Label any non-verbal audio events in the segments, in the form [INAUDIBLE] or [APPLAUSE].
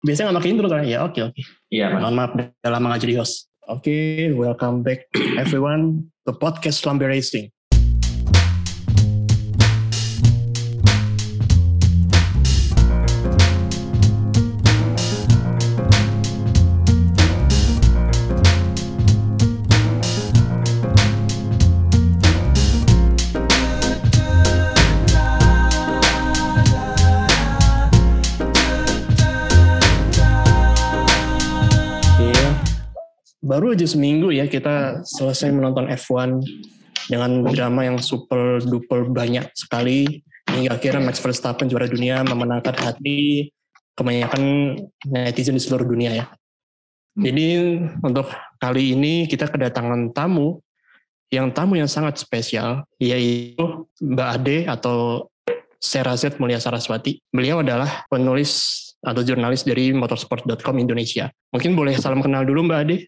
Biasanya nggak pakai intro kan? Ya oke oke. Iya, Mas. Mohon maaf udah lama nggak jadi host. Oke, welcome back everyone to podcast Lambe Racing. Baru aja seminggu ya kita selesai menonton F1 dengan drama yang super duper banyak sekali hingga akhirnya Max Verstappen juara dunia memenangkan hati kebanyakan netizen di seluruh dunia ya. Jadi untuk kali ini kita kedatangan tamu yang tamu yang sangat spesial yaitu Mbak Ade atau Serazet Mulia Saraswati. Beliau adalah penulis atau jurnalis dari motorsport.com Indonesia. Mungkin boleh salam kenal dulu Mbak Ade.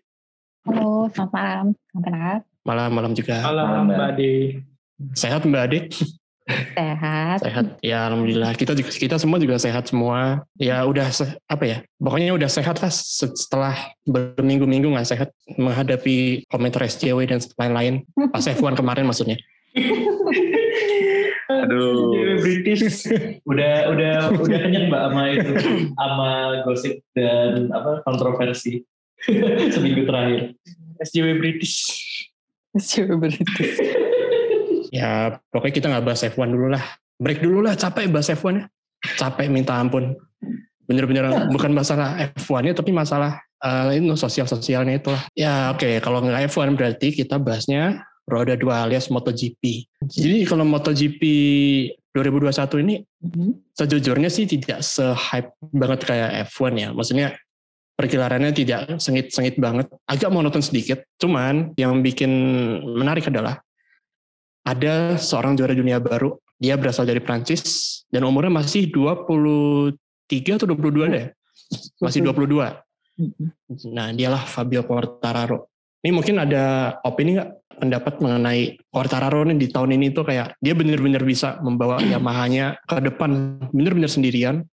Halo, selamat malam. Selamat malam. Malam-malam juga. Malam, Mbak Ade. Sehat Mbak Ade? Sehat. Sehat. Ya alhamdulillah. Kita juga kita semua juga sehat semua. Ya udah se- apa ya? Pokoknya udah sehat lah se- setelah berminggu-minggu nggak sehat menghadapi komentar SJW dan lain-lain. Pas F1 kemarin maksudnya. [LAUGHS] Aduh. British. udah udah udah kenyang Mbak sama itu sama gosip dan apa kontroversi [LAUGHS] seminggu terakhir. SJW British. Coba berhenti. [LAUGHS] Ya pokoknya kita nggak bahas F1 dulu lah. Break dulu lah, capek bahas F1 ya. Capek minta ampun. Bener-bener bukan masalah F1-nya tapi masalah eh, itu sosial-sosialnya itu lah. Ya oke, kalau nggak F1 berarti kita bahasnya roda dua alias MotoGP. Jadi kalau MotoGP 2021 ini Mhm. sejujurnya sih tidak se-hype banget kayak F1 ya. Maksudnya pergelarannya tidak sengit-sengit banget. Agak monoton sedikit. Cuman yang bikin menarik adalah ada seorang juara dunia baru. Dia berasal dari Prancis dan umurnya masih 23 atau 22 deh. Masih 22. Mhm. Nah, dialah Fabio Quartararo. Ini mungkin ada opini nggak pendapat mengenai Quartararo nih di tahun ini tuh kayak dia benar-benar bisa membawa Yamaha-nya ke depan benar-benar sendirian.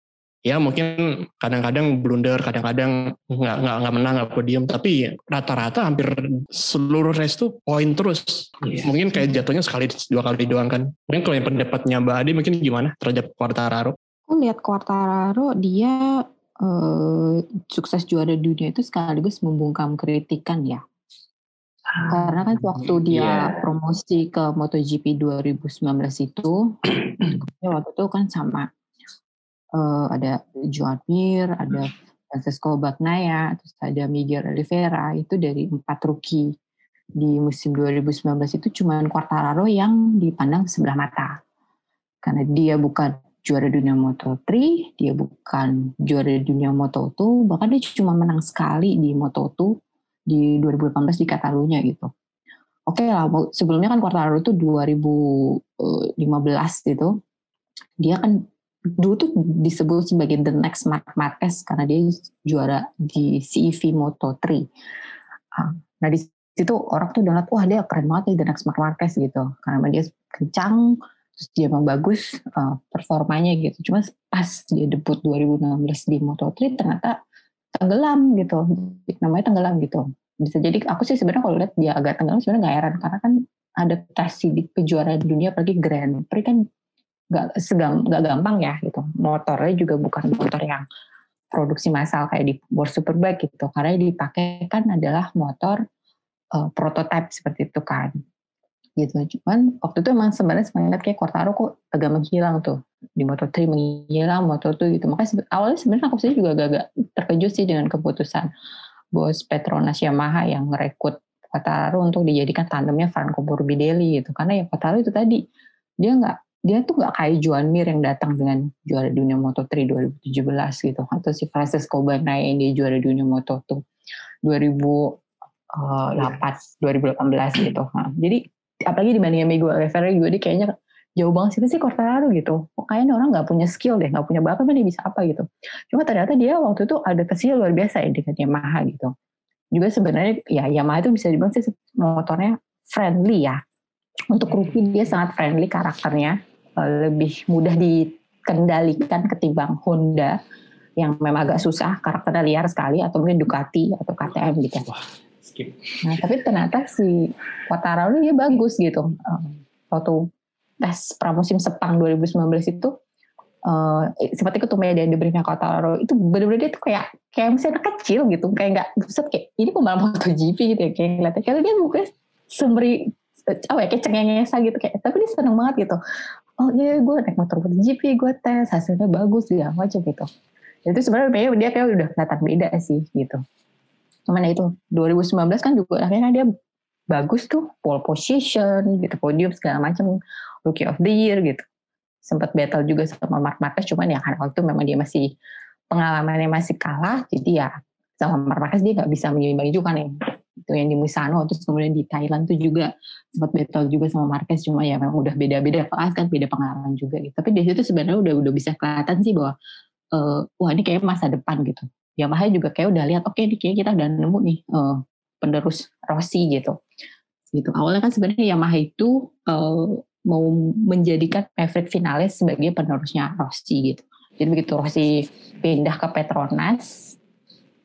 Ya mungkin kadang-kadang blunder, kadang-kadang nggak nggak nggak menang, nggak podium, tapi rata-rata hampir seluruh race tuh poin terus. Iya. Mungkin kayak jatuhnya sekali dua kali doang kan. Mungkin kalau yang pendapatnya Mbak Adi mungkin gimana terhadap Quartararo? Aku lihat Quartararo dia eh, sukses juara dunia itu sekaligus membungkam kritikan ya. Karena kan waktu dia Iya. promosi ke MotoGP 2019 itu, [CLEARS THROAT] waktu itu kan sama eh, ada Joan Mir, ada Francesco Bagnaia, terus ada Miguel Oliveira, itu dari empat rookie di musim 2019 itu cuma Quartararo yang dipandang sebelah mata. Karena dia bukan juara dunia Moto3, dia bukan juara dunia Moto2, bahkan dia cuma menang sekali di Moto2 di 2018 di Catalunya gitu. Oke lah, mau- sebelumnya kan Quartararo itu 2015 gitu. Dia kan dulu tuh disebut sebagai the next Marc Marquez karena dia juara di CEV Moto3. Ah, Nah di situ orang tuh ngeliat, wah dia keren banget nih the next Marc Marquez gitu. Karena dia kencang, terus dia emang bagus eh, performanya gitu. Cuma pas dia debut 2016 di Moto3 ternyata tenggelam gitu. Namanya tenggelam gitu. Bisa jadi aku sih sebenarnya kalau lihat dia agak tenggelam sebenarnya nggak heran karena kan adaptasi di kejuaraan dunia apalagi Grand Prix kan nggak segam nggak gampang ya gitu. Motornya juga bukan motor yang produksi massal kayak di World Superbike gitu. Karena dipakai kan adalah motor eh, prototype seperti itu kan gitu. Cuman waktu itu emang sebenarnya semangat kayak Quartaro kok agak menghilang tuh di Moto3 menghilang, Moto2 gitu. Makanya awalnya sebenarnya aku sendiri juga agak-agak terkejut sih dengan keputusan bos Petronas Yamaha yang merekrut Quartaro untuk dijadikan tandemnya Franco Morbidelli gitu. Karena ya Quartaro itu tadi dia nggak dia tuh nggak kayak Joan Mir yang datang dengan juara dunia Moto3 2017 gitu atau si Francesco Bagnaia yang dia juara dunia Moto2 2008 2018 gitu. Nah, jadi apalagi dibandingin Miguel Oliveira juga dia kayaknya jauh banget sih sih Quartararo gitu. Kok kayaknya orang nggak punya skill deh, nggak punya bakat, dia bisa apa gitu. Cuma ternyata dia waktu itu adaptasinya luar biasa ya dengan Yamaha gitu. Juga sebenarnya ya Yamaha itu bisa dibilang sih motornya friendly ya. Untuk rookie dia sangat friendly karakternya, lebih mudah dikendalikan ketimbang Honda yang memang agak susah karakternya liar sekali atau mungkin Ducati atau KTM gitu. Wah, skip. Nah tapi ternyata si Quartararo ini dia bagus gitu. Um, waktu tes pramusim Sepang 2019 itu uh, seperti ketumnya dia diberinya Quartararo itu benar-benar dia tuh kayak kayak misalnya anak kecil gitu kayak nggak buset kayak ini pembalap MotoGP gitu ya kayak ngeliatnya karena dia mukanya semberi apa ya kayak cengengesa gitu kayak tapi dia seneng banget gitu oh iya gue naik motor MotoGP gue tes hasilnya bagus dia macam gitu. Itu sebenarnya dia kayak udah kelihatan beda sih gitu. Cuman ya itu 2019 kan juga akhirnya dia bagus tuh pole position gitu podium segala macam rookie of the year gitu. Sempat battle juga sama Mark Marquez cuman ya karena waktu memang dia masih pengalamannya masih kalah jadi ya sama Mark Marquez dia nggak bisa menyimbangi juga nih itu yang di Musano terus kemudian di Thailand tuh juga sempat battle juga sama Marquez cuma ya memang udah beda-beda kelas kan beda pengalaman juga gitu. Tapi di situ sebenarnya udah udah bisa kelihatan sih bahwa uh, wah ini kayak masa depan gitu. Yamaha juga kayak udah lihat oke okay, ini kayak kita udah nemu nih uh, penerus Rossi gitu. Gitu. Awalnya kan sebenarnya Yamaha itu uh, mau menjadikan Maverick Vinales sebagai penerusnya Rossi gitu. Jadi begitu Rossi pindah ke Petronas,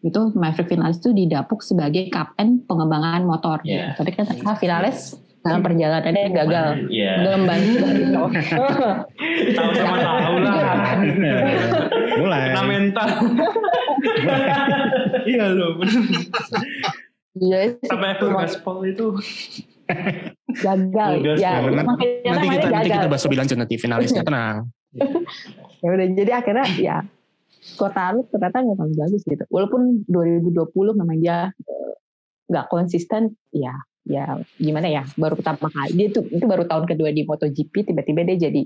itu Maverick Vinales itu didapuk sebagai kapten pengembangan motor. Yeah. Tapi kan ternyata Vinales dalam perjalanannya gagal. Yeah. Dalam bantu. tahu sama tahu lah. Mulai. Kena mental. iya loh. Iya. Sampai aku gaspol itu gagal ya nanti, nanti kita nanti kita bahas lebih lanjut nanti finalisnya tenang [LAUGHS] ya udah jadi akhirnya ya kota lu ternyata memang bagus gitu walaupun 2020 memang dia eh, nggak konsisten ya ya gimana ya baru pertama kali dia tuh itu baru tahun kedua di MotoGP tiba-tiba dia jadi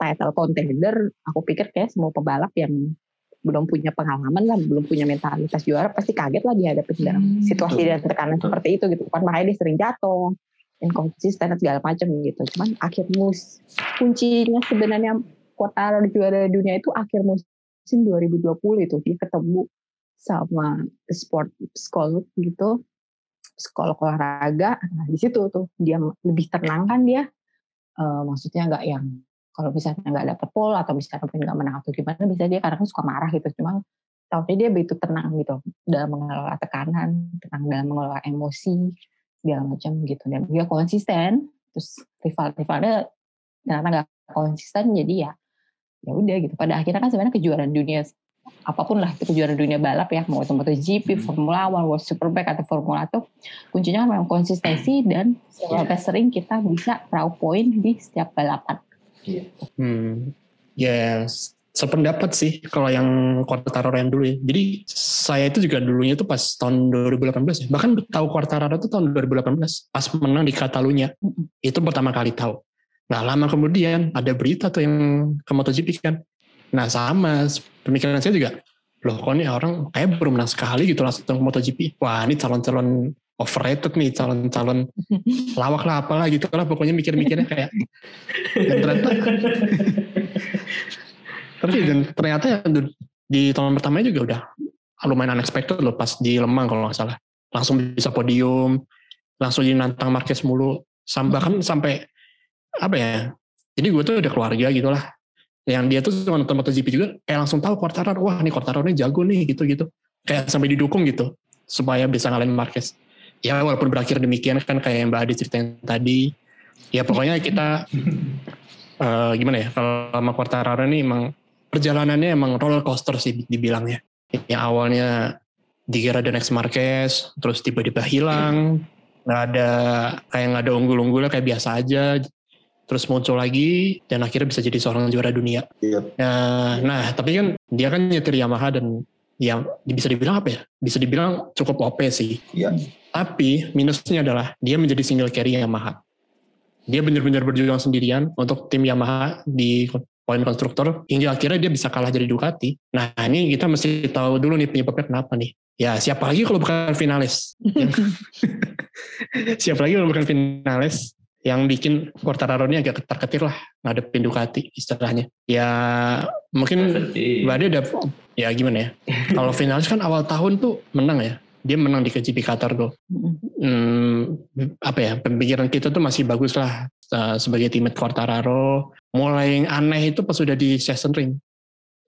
title contender aku pikir kayak semua pebalap yang belum punya pengalaman lah, belum punya mentalitas juara, pasti kaget lah dihadapi dalam hmm, situasi dan tekanan seperti itu gitu kan. Makanya dia sering jatuh, inkonsisten segala macam gitu. Cuman akhir mus kuncinya sebenarnya kota juara dunia itu akhir musim 2020 itu dia ketemu sama sport school gitu. Sekolah olahraga. Nah di situ tuh dia lebih tenang kan dia. Uh, maksudnya nggak yang kalau misalnya nggak dapet pol atau misalnya nggak menang atau gimana bisa dia kadang suka marah gitu. Cuma tapi dia begitu tenang gitu dalam mengelola tekanan tenang dalam mengelola emosi segala macam gitu. Dan dia konsisten terus rival-rivalnya ternyata nggak konsisten jadi ya ya udah gitu pada akhirnya kan sebenarnya kejuaraan dunia apa pun lah itu kejuaraan dunia balap ya mau itu MotoGP, hmm. Formula One, World Superbike atau Formula tuh kuncinya kan memang konsistensi dan seberapa sering kita bisa raw point di setiap balapan. Hmm, yes sependapat sih kalau yang Quartararo yang dulu ya. Jadi saya itu juga dulunya tuh pas tahun 2018 ya. Bahkan tahu Quartararo itu tahun 2018 pas menang di Catalunya. Itu pertama kali tahu. Nah lama kemudian ada berita tuh yang ke MotoGP kan. Nah sama pemikiran saya juga. Loh kok ini orang kayak baru menang sekali gitu langsung ke MotoGP. Wah ini calon-calon overrated nih calon-calon [LAUGHS] lawak lah apalah gitu lah pokoknya mikir-mikirnya kayak dan ternyata tapi dan ternyata di tahun pertama juga udah lumayan unexpected loh pas di Lemang kalau nggak salah. Langsung bisa podium, langsung jadi nantang Marquez mulu. Sampai bahkan sampai apa ya? Jadi gue tuh udah keluarga gitu lah. Yang dia tuh cuma nonton MotoGP juga kayak langsung tahu Quartararo, wah nih Quartararo ini jago nih gitu-gitu. Kayak sampai didukung gitu supaya bisa ngalahin Marquez. Ya walaupun berakhir demikian kan kayak yang Mbak Adi ceritain tadi. Ya pokoknya kita uh, [LAUGHS] gimana ya kalau sama Quartararo ini emang perjalanannya emang roller coaster sih dibilangnya. Yang awalnya dikira The Next Marquez, terus tiba-tiba hilang, nggak ada kayak nggak ada unggul-unggulnya kayak biasa aja, terus muncul lagi dan akhirnya bisa jadi seorang juara dunia. Iya. Nah, nah tapi kan dia kan nyetir Yamaha dan yang bisa dibilang apa ya? Bisa dibilang cukup OP sih. Iya. Tapi minusnya adalah dia menjadi single carry Yamaha. Dia benar-benar berjuang sendirian untuk tim Yamaha di poin konstruktor hingga akhirnya dia bisa kalah jadi Ducati. Nah ini kita mesti tahu dulu nih penyebabnya kenapa nih. Ya siapa lagi kalau bukan finalis? [LAUGHS] siapa lagi kalau bukan finalis yang bikin Quartararo ini agak ketar-ketir lah ngadepin Ducati istilahnya. Ya mungkin Mbak Ade udah ya gimana ya. [LAUGHS] kalau finalis kan awal tahun tuh menang ya. Dia menang di KGP Qatar tuh. Hmm, apa ya pemikiran kita tuh masih bagus lah uh, sebagai teammate Quartararo mulai aneh itu pas sudah di season ring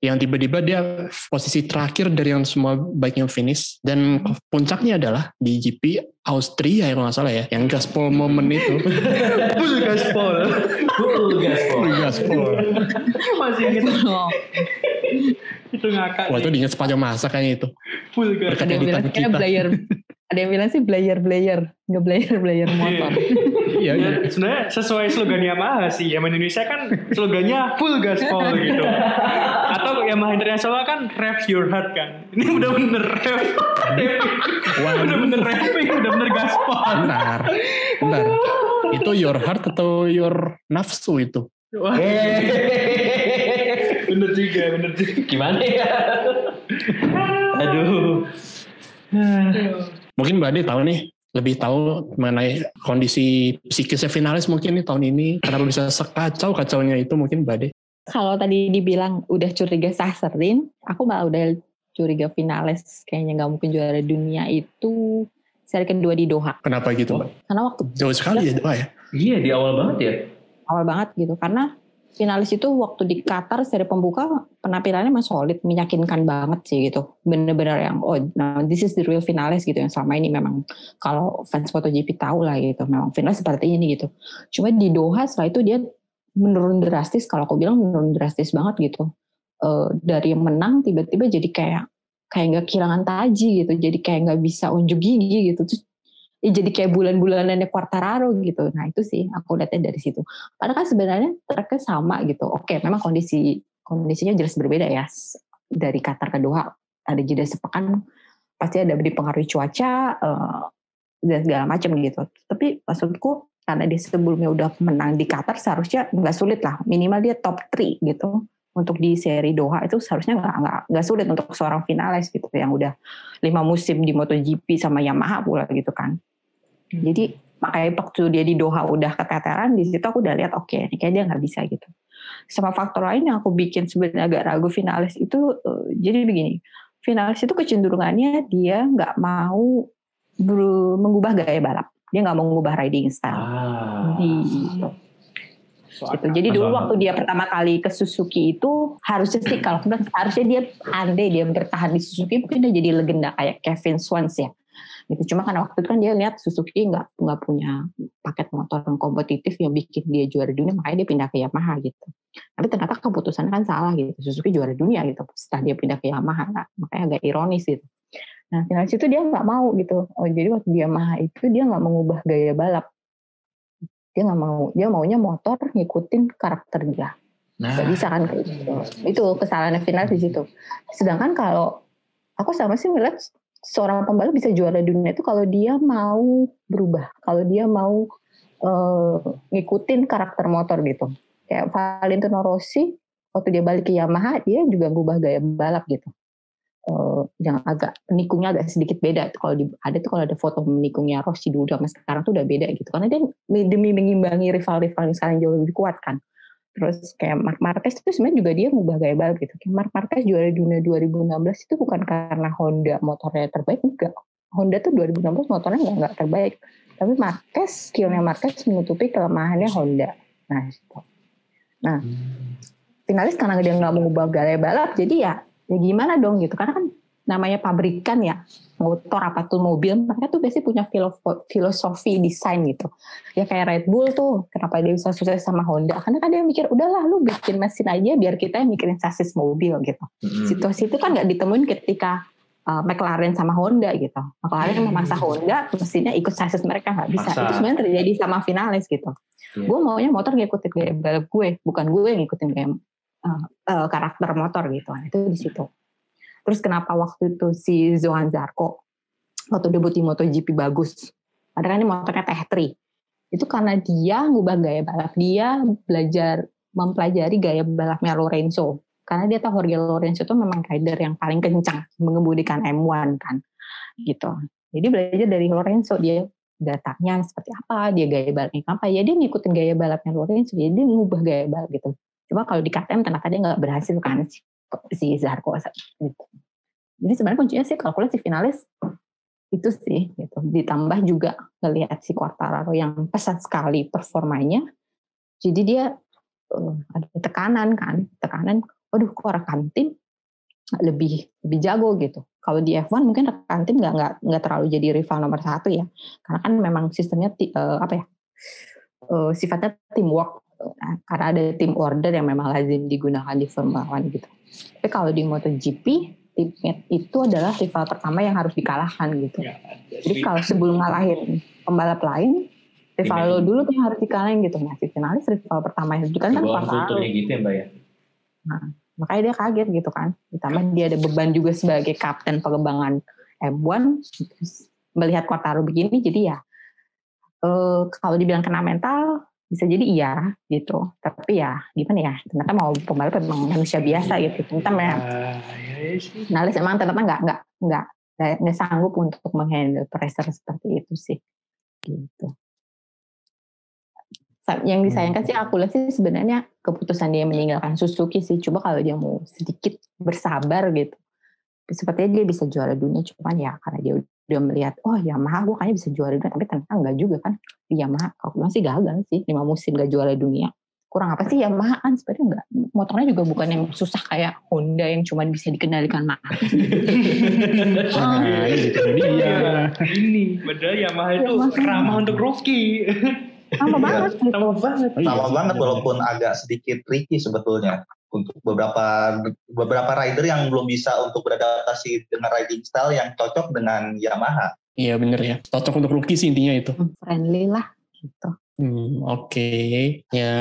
yang tiba-tiba dia posisi terakhir dari yang semua baik yang finish. Dan puncaknya adalah di GP Austria ya kalau nggak salah ya. Yang gaspol moment itu. [LAUGHS] Full gaspol full gaspol full gaspol masih gitu [LAUGHS] itu ngakak wah itu diingat sepanjang masa kayaknya itu. Full gaspol Ada yang bilang player. Ada yang bilang sih player player nggak player player motor. [LAUGHS] Iya, iya. Ya, sebenarnya sesuai slogan Yamaha sih. Yamaha Indonesia kan slogannya full gaspol gitu. Atau Yamaha Internasional kan rev your heart kan. Ini udah bener rev. Udah bener revving, udah bener gaspol. Bentar, bentar. Itu your heart atau your nafsu itu? Wah. [LAUGHS] bener juga, bener juga. Gimana ya? Aduh. Mungkin Mbak Ade tahu nih, lebih tahu mengenai kondisi psikisnya finalis mungkin nih tahun ini. Kenapa bisa sekacau kacaunya itu mungkin Mbak Ade? Kalau tadi dibilang udah curiga Sahserin, aku malah udah curiga finales kayaknya nggak mungkin juara dunia itu seri kedua di Doha. Kenapa gitu Mbak? Karena waktu Jauh sekali ya doa ya? Iya, di awal banget ya. awal banget gitu karena finalis itu waktu di Qatar seri pembuka penampilannya emang solid meyakinkan banget sih gitu. Bener-bener yang oh nah, this is the real finalis gitu yang selama ini memang kalau fans MotoGP tahu lah gitu memang finalis seperti ini gitu. Cuma di Doha setelah itu dia menurun drastis kalau aku bilang menurun drastis banget gitu. Eh, dari yang menang tiba-tiba jadi kayak kayak nggak kehilangan taji gitu jadi kayak nggak bisa unjuk gigi gitu. Terus ya jadi kayak bulan-bulanannya Quartararo gitu. Nah itu sih aku lihatnya dari situ. Padahal kan sebenarnya tracknya sama gitu. Oke, memang kondisi kondisinya jelas berbeda ya. Dari Qatar ke Doha ada jeda sepekan pasti ada dipengaruhi cuaca eh, dan segala macam gitu. Tapi maksudku karena dia sebelumnya udah menang di Qatar seharusnya nggak sulit lah. Minimal dia top 3 gitu. Untuk di seri Doha itu seharusnya nggak nggak nggak sulit untuk seorang finalis gitu yang udah lima musim di MotoGP sama Yamaha pula gitu kan. Jadi makanya waktu dia di Doha udah keteteran, di situ aku udah lihat oke, ini kayak dia nggak bisa gitu. Sama faktor lain yang aku bikin sebenarnya agak ragu finalis itu, eh, jadi begini, finalis itu kecenderungannya dia nggak mau ber- mengubah gaya balap, dia nggak mau mengubah riding style. Ah. Di, gitu. Jadi dulu waktu dia pertama kali ke Suzuki itu harusnya sih kalau harusnya dia andai dia bertahan di Suzuki mungkin dia jadi legenda kayak Kevin Swans ya gitu. Cuma karena waktu itu kan dia lihat Suzuki nggak nggak punya paket motor yang kompetitif yang bikin dia juara dunia makanya dia pindah ke Yamaha gitu. Tapi ternyata keputusannya kan salah gitu. Suzuki juara dunia gitu setelah dia pindah ke Yamaha. Nah, makanya agak ironis gitu. Nah finalis itu dia nggak mau gitu. Oh jadi waktu di Yamaha itu dia nggak mengubah gaya balap. Dia nggak mau dia maunya motor ngikutin karakter dia. Nah, Gak bisa kan kayak gitu. Itu kesalahannya final di situ. Sedangkan kalau aku sama sih ngeliat seorang pembalap bisa juara dunia itu kalau dia mau berubah, kalau dia mau eh, ngikutin karakter motor gitu. Kayak Valentino Rossi waktu dia balik ke Yamaha dia juga ngubah gaya balap gitu. Eh, yang agak menikungnya agak sedikit beda. Kalau ada tuh kalau ada foto menikungnya Rossi dulu sama sekarang tuh udah beda gitu. Karena dia demi mengimbangi rival-rival yang sekarang jauh lebih kuat kan. Terus kayak Mark Marquez itu sebenarnya juga dia ngubah gaya balap gitu. Kayak Mark Marquez juara dunia 2016 itu bukan karena Honda motornya terbaik, enggak. Honda tuh 2016 motornya enggak, enggak terbaik. Tapi Marquez, skillnya Marquez menutupi kelemahannya Honda. Nah, gitu. Nah, finalis karena dia nggak mengubah gaya balap, jadi ya, ya gimana dong gitu. Karena kan namanya pabrikan ya, motor apa tuh mobil, mereka tuh biasanya punya filo- filosofi desain gitu. Ya kayak Red Bull tuh kenapa dia bisa sukses sama Honda? Karena kan dia mikir udahlah lu bikin mesin aja biar kita yang mikirin sasis mobil gitu. Mm-mm. situasi itu kan nggak ditemuin ketika uh, McLaren sama Honda gitu. McLaren memaksa Honda mesinnya ikut sasis mereka nggak bisa. Maksa. itu sebenarnya terjadi sama finalis gitu. Iya. gue maunya motor ngikutin gaya balap gue bukan gue yang ngikutin gaya uh, uh, karakter motor gitu. Nah, itu di situ terus kenapa waktu itu si Zohan Zarco waktu debut di MotoGP bagus padahal ini motornya Teh3 itu karena dia ngubah gaya balap dia belajar mempelajari gaya balapnya Lorenzo. Karena dia tahu Jorge Lorenzo itu memang rider yang paling kencang mengemudikan M1 kan gitu. Jadi belajar dari Lorenzo dia datanya seperti apa dia gaya balapnya apa ya dia ngikutin gaya balapnya Lorenzo jadi dia ngubah gaya balap gitu. Cuma kalau di KTM ternyata dia nggak berhasil kan si, Zarco gitu. jadi sebenarnya kuncinya sih kalau si finalis itu sih gitu ditambah juga ngelihat si Quartararo yang pesat sekali performanya jadi dia uh, ada tekanan kan tekanan waduh kok rekan tim lebih lebih jago gitu. Kalau di F1 mungkin rekan tim nggak nggak nggak terlalu jadi rival nomor satu ya, karena kan memang sistemnya uh, apa ya uh, sifatnya teamwork. Karena ada tim order yang memang lazim digunakan di Formula One gitu. Tapi kalau di MotoGP itu adalah rival pertama yang harus dikalahkan gitu. Ya, jadi kalau sebelum ngalahin pembalap lain, rival lo dulu tuh harus dikalahin gitu. Nah, si finalis rival pertama yang kan kan Quartararo. gitu ya Mbak ya. Nah, makanya dia kaget gitu kan. Ditambah dia ada beban juga sebagai kapten pengembangan M1 melihat Quartararo begini jadi ya eh, kalau dibilang kena mental bisa jadi iya gitu tapi ya gimana ya ternyata mau pembalap memang manusia biasa gitu ternyata memang uh, ya, ya emang ternyata nggak nggak nggak nggak sanggup untuk menghandle pressure seperti itu sih gitu yang disayangkan sih aku lihat sih sebenarnya keputusan dia meninggalkan Suzuki sih. Coba kalau dia mau sedikit bersabar gitu. Sepertinya dia bisa juara dunia, cuman ya karena dia udah melihat, oh Yamaha gue kayaknya bisa juara dunia, tapi ternyata enggak juga kan. Di Yamaha, kalau bilang sih gagal sih, lima musim gak juara dunia. Kurang apa sih Yamaha kan sebenarnya enggak. Motornya juga bukan yang susah kayak Honda yang cuma bisa dikendalikan mah. nah, itu dia. Ini, padahal Yamaha itu ramah untuk rookie. sama iya, banget gitu. sama banget sama banget walaupun agak sedikit tricky sebetulnya untuk beberapa beberapa rider yang belum bisa untuk beradaptasi dengan riding style yang cocok dengan Yamaha. Iya bener ya, cocok untuk rookie sih intinya itu. Hmm, friendly lah gitu. Hmm, Oke, okay. ya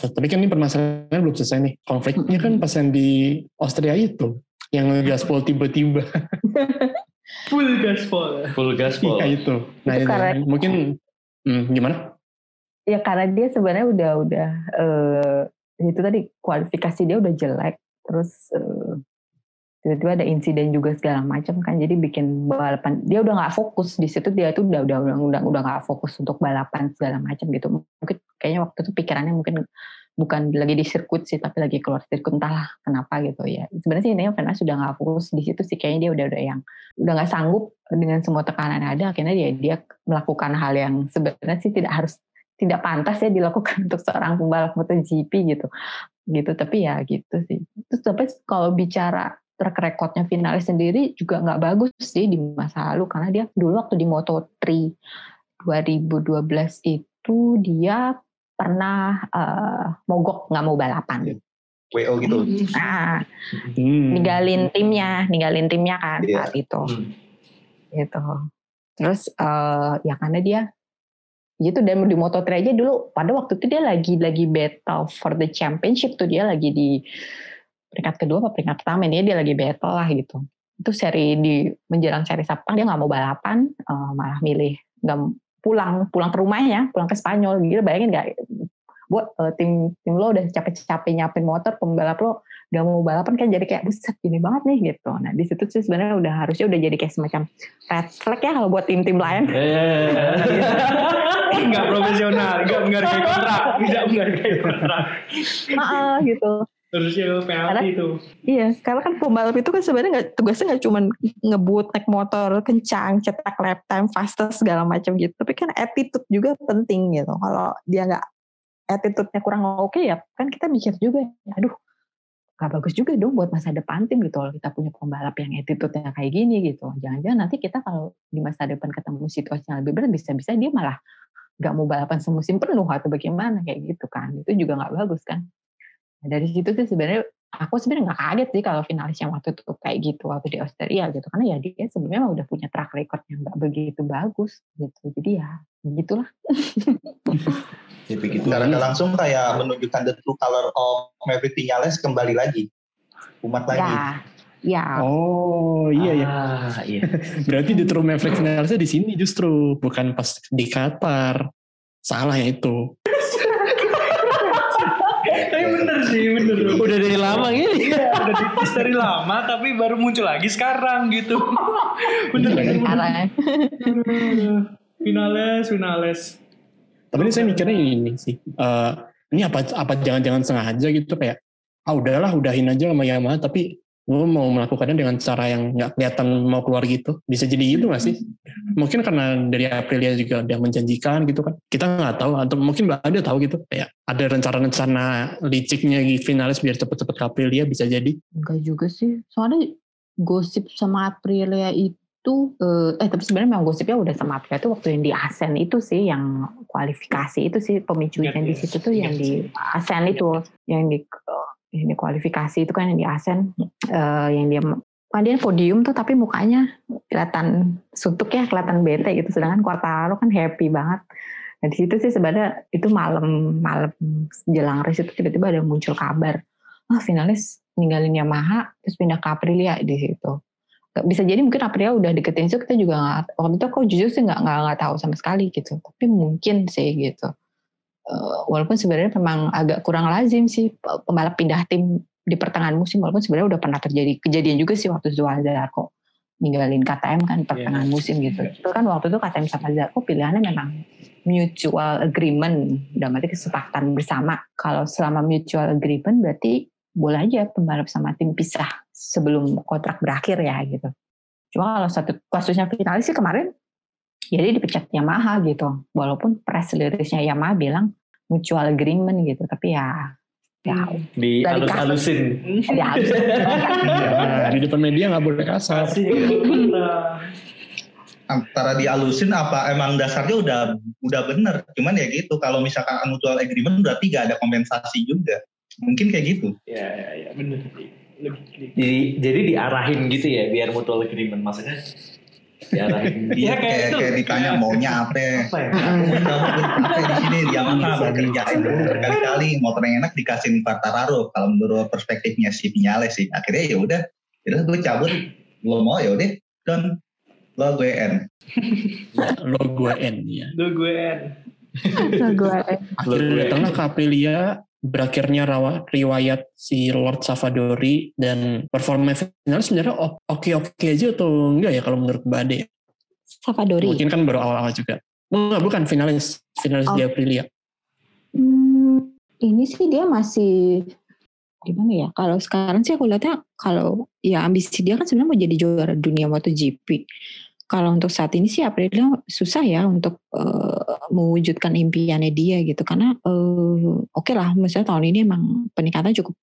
tapi kan ini permasalahannya belum selesai nih. Konfliknya kan pas yang di Austria itu, yang gaspol tiba-tiba. [LAUGHS] Full gaspol. Full gaspol. Iya itu. Nah itu, itu mungkin hmm, gimana? ya karena dia sebenarnya udah udah uh, itu tadi kualifikasi dia udah jelek terus uh, tiba-tiba ada insiden juga segala macam kan jadi bikin balapan. Dia udah nggak fokus di situ dia tuh udah udah udah udah udah nggak fokus untuk balapan segala macam gitu. Mungkin kayaknya waktu itu pikirannya mungkin bukan lagi di sirkuit sih tapi lagi keluar sirkuit entahlah kenapa gitu ya. Sebenarnya sih intinya Fernando sudah nggak fokus di situ sih kayaknya dia udah udah yang udah nggak sanggup dengan semua tekanan yang ada akhirnya dia dia melakukan hal yang sebenarnya sih tidak harus tidak pantas ya dilakukan [LAUGHS] untuk seorang pembalap MotoGP gitu. Gitu tapi ya gitu sih. Terus tapi kalau bicara track recordnya finalis sendiri juga nggak bagus sih di masa lalu karena dia dulu waktu di Moto3 2012 itu dia pernah uh, mogok nggak mau balapan. WO gitu. Nah hmm. ninggalin timnya ninggalin timnya kan yeah. saat itu. Hmm. gitu. Terus uh, ya karena dia gitu dan di Moto3 aja dulu pada waktu itu dia lagi lagi battle for the championship tuh dia lagi di peringkat kedua atau peringkat pertama dia dia lagi battle lah gitu. Itu seri di menjelang seri Sabang dia nggak mau balapan uh, malah milih nggak pulang pulang ke rumahnya pulang ke Spanyol. Gitu bayangin nggak buat uh, tim tim lo udah capek-capek nyapin motor pembalap lo udah mau balapan kan jadi kayak buset gini banget nih gitu. Nah di situ sih sebenarnya udah harusnya udah jadi kayak semacam red flag ya kalau buat tim-tim lain [LAUGHS] [LAUGHS] nggak profesional nggak menghargai kontrak [LAUGHS] tidak menghargai kontrak. Ah gitu. Harusnya penalti itu? iya karena kan pembalap itu kan sebenarnya nggak tugasnya nggak cuma ngebut naik motor kencang cetak lap time fastest segala macam gitu. Tapi kan attitude juga penting gitu. Kalau dia nggak attitude-nya kurang oke okay, ya kan kita mikir juga aduh gak bagus juga dong buat masa depan tim gitu kalau kita punya pembalap yang attitude-nya kayak gini gitu. Jangan-jangan nanti kita kalau di masa depan ketemu situasi yang lebih berat bisa-bisa dia malah gak mau balapan semusim penuh atau bagaimana kayak gitu kan. Itu juga gak bagus kan. Nah, dari situ tuh sebenarnya aku sebenarnya nggak kaget sih kalau finalis yang waktu itu kayak gitu waktu di Australia gitu. Karena ya dia sebenarnya udah punya track record yang nggak begitu bagus gitu. Jadi ya gitulah [LAUGHS] ya begitu secara langsung kayak menunjukkan the true color of Maverick Vinales kembali lagi. Umat lagi. Ya. Ya. Oh iya ya. Ah, iya. [LAUGHS] Berarti di True Maverick Vinalesnya di sini justru bukan pas di Qatar. Salah ya itu sih bener udah dari lama gini iya udah di dari lama tapi baru muncul lagi sekarang gitu bener bener, bener. finales finales tapi ini saya mikirnya ini sih uh, ini apa apa jangan-jangan sengaja gitu kayak ah udahlah udahin aja sama Yamaha tapi gue mau melakukannya dengan cara yang nggak kelihatan mau keluar gitu. Bisa jadi gitu nggak sih? Mungkin karena dari Aprilia juga udah menjanjikan gitu kan. Kita nggak tahu atau mungkin mbak ada tahu gitu. Kayak ada rencana-rencana liciknya di finalis biar cepet-cepet ke Aprilia bisa jadi. Enggak juga sih. Soalnya gosip sama Aprilia itu eh, eh tapi sebenarnya memang gosipnya udah sama Aprilia itu waktu yang di Asen itu sih yang kualifikasi itu sih pemicunya Ingat di ya, situ tuh yang ingat di Asen itu yang di di kualifikasi itu kan yang di Asen eh, yang dia dia podium tuh tapi mukanya kelihatan suntuk ya kelihatan bete gitu. Sedangkan Quartararo kan happy banget. Nah di situ sih sebenarnya itu malam malam jelang race itu tiba-tiba ada muncul kabar. Ah finalis ninggalin Yamaha terus pindah ke Aprilia di situ. Bisa jadi mungkin Aprilia udah deketin itu kita juga nggak waktu itu kok jujur sih nggak nggak tahu sama sekali gitu. Tapi mungkin sih gitu Eh, walaupun sebenarnya memang agak kurang lazim sih pe- pembalap pindah tim di pertengahan musim walaupun sebenarnya udah pernah terjadi kejadian juga sih waktu Zuhal Zarko ninggalin KTM kan pertengahan musim gitu. Itu kan waktu itu KTM sama Zarko pilihannya memang mutual agreement dalam arti kesepakatan bersama. Kalau selama mutual agreement berarti boleh aja pembalap sama tim pisah sebelum kontrak berakhir ya gitu. Cuma kalau satu kasusnya finalis sih kemarin jadi dipecat Yamaha gitu. Walaupun press release-nya Yamaha bilang mutual agreement gitu tapi ya ya Di Dari alus-alusin. ya di depan media nggak boleh kasar. Antara dialusin apa emang dasarnya udah udah bener. Cuman ya gitu kalau misalkan mutual agreement berarti gak ada kompensasi juga. Mungkin kayak gitu. Ya, ya, ya, bener. Jadi, jadi diarahin gitu ya, biar mutual agreement maksudnya. Diarahin. Iya Ya, kayak, kayak ditanya maunya apa Apa ya? apa di sini? Yamaha bekerjain dulu berkali-kali. Motor yang enak dikasihin Quartararo kalau menurut perspektifnya si Viñales sih. Akhirnya ya udah ya udah gue cabut. Lo mau ya udah don lo gue end lo gue N ya Duh gue. gue akhirnya tengah ke Aprilia berakhirnya rawa, riwayat si Lord Savadori dan performa finalis sebenarnya oke-oke aja atau enggak ya kalau menurut Mbak Ade? Savadori Mungkin kan baru awal-awal juga. Enggak, bukan finalis. Finalis Oh. di Aprilia. Hmm, ini sih dia masih gimana ya? Kalau sekarang sih aku lihatnya kalau ya ambisi dia kan sebenarnya mau jadi juara dunia MotoGP. Kalau untuk saat ini sih Aprilia susah ya untuk eh, mewujudkan impiannya dia gitu. Karena eh, oke lah misalnya tahun ini emang peningkatan cukup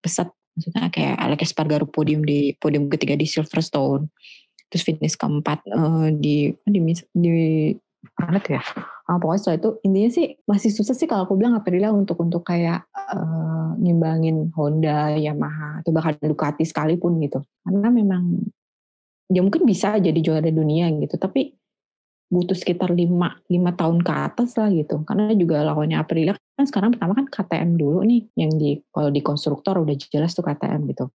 pesat. Maksudnya kayak Alex Espargaro podium di podium ketiga di Silverstone. Terus finish keempat eh, di di di mana tuh ya. Ah, pokoknya setelah itu intinya sih masih susah sih kalau aku bilang Aprilia untuk untuk kayak eh, ngimbangin Honda, Yamaha atau bahkan Ducati sekalipun gitu. Karena memang ya mungkin bisa jadi juara dunia gitu, tapi butuh sekitar lima lima tahun ke atas lah gitu. Karena juga lawannya Aprilia kan sekarang pertama kan KTM dulu nih yang di kalau di konstruktor udah jelas tuh KTM gitu.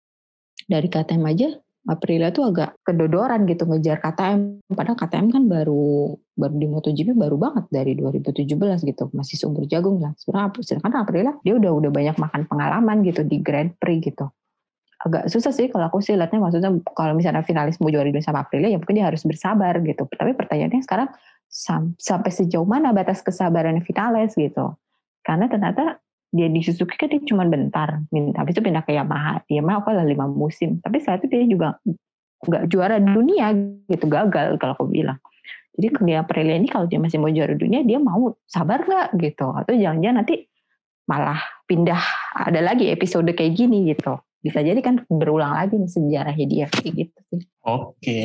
Dari KTM aja Aprilia tuh agak kedodoran gitu ngejar KTM. Padahal KTM kan baru baru di MotoGP baru banget dari 2017 gitu masih seumur jagung lah. Sebenarnya sedangkan Aprilia dia udah udah banyak makan pengalaman gitu di Grand Prix gitu. Agak susah sih kalau aku sih lihatnya maksudnya kalau misalnya finalis mau juara dunia sama Aprilia ya mungkin dia harus bersabar gitu. Tapi pertanyaannya sekarang sam- sampai sejauh mana batas kesabaran finalis gitu. Karena ternyata dia di Suzuki kan dia cuma bentar, Min- habis itu pindah ke Yamaha. Yamaha apa lah lima musim. Tapi saat itu dia juga nggak juara dunia gitu, gagal kalau aku bilang. Jadi dia Aprilia ini kalau dia masih mau juara dunia, dia mau sabar nggak gitu? Atau jangan-jangan nanti malah pindah ada lagi episode kayak gini gitu. Bisa jadi kan berulang lagi nih sejarahnya dia kayak gitu sih. Oke.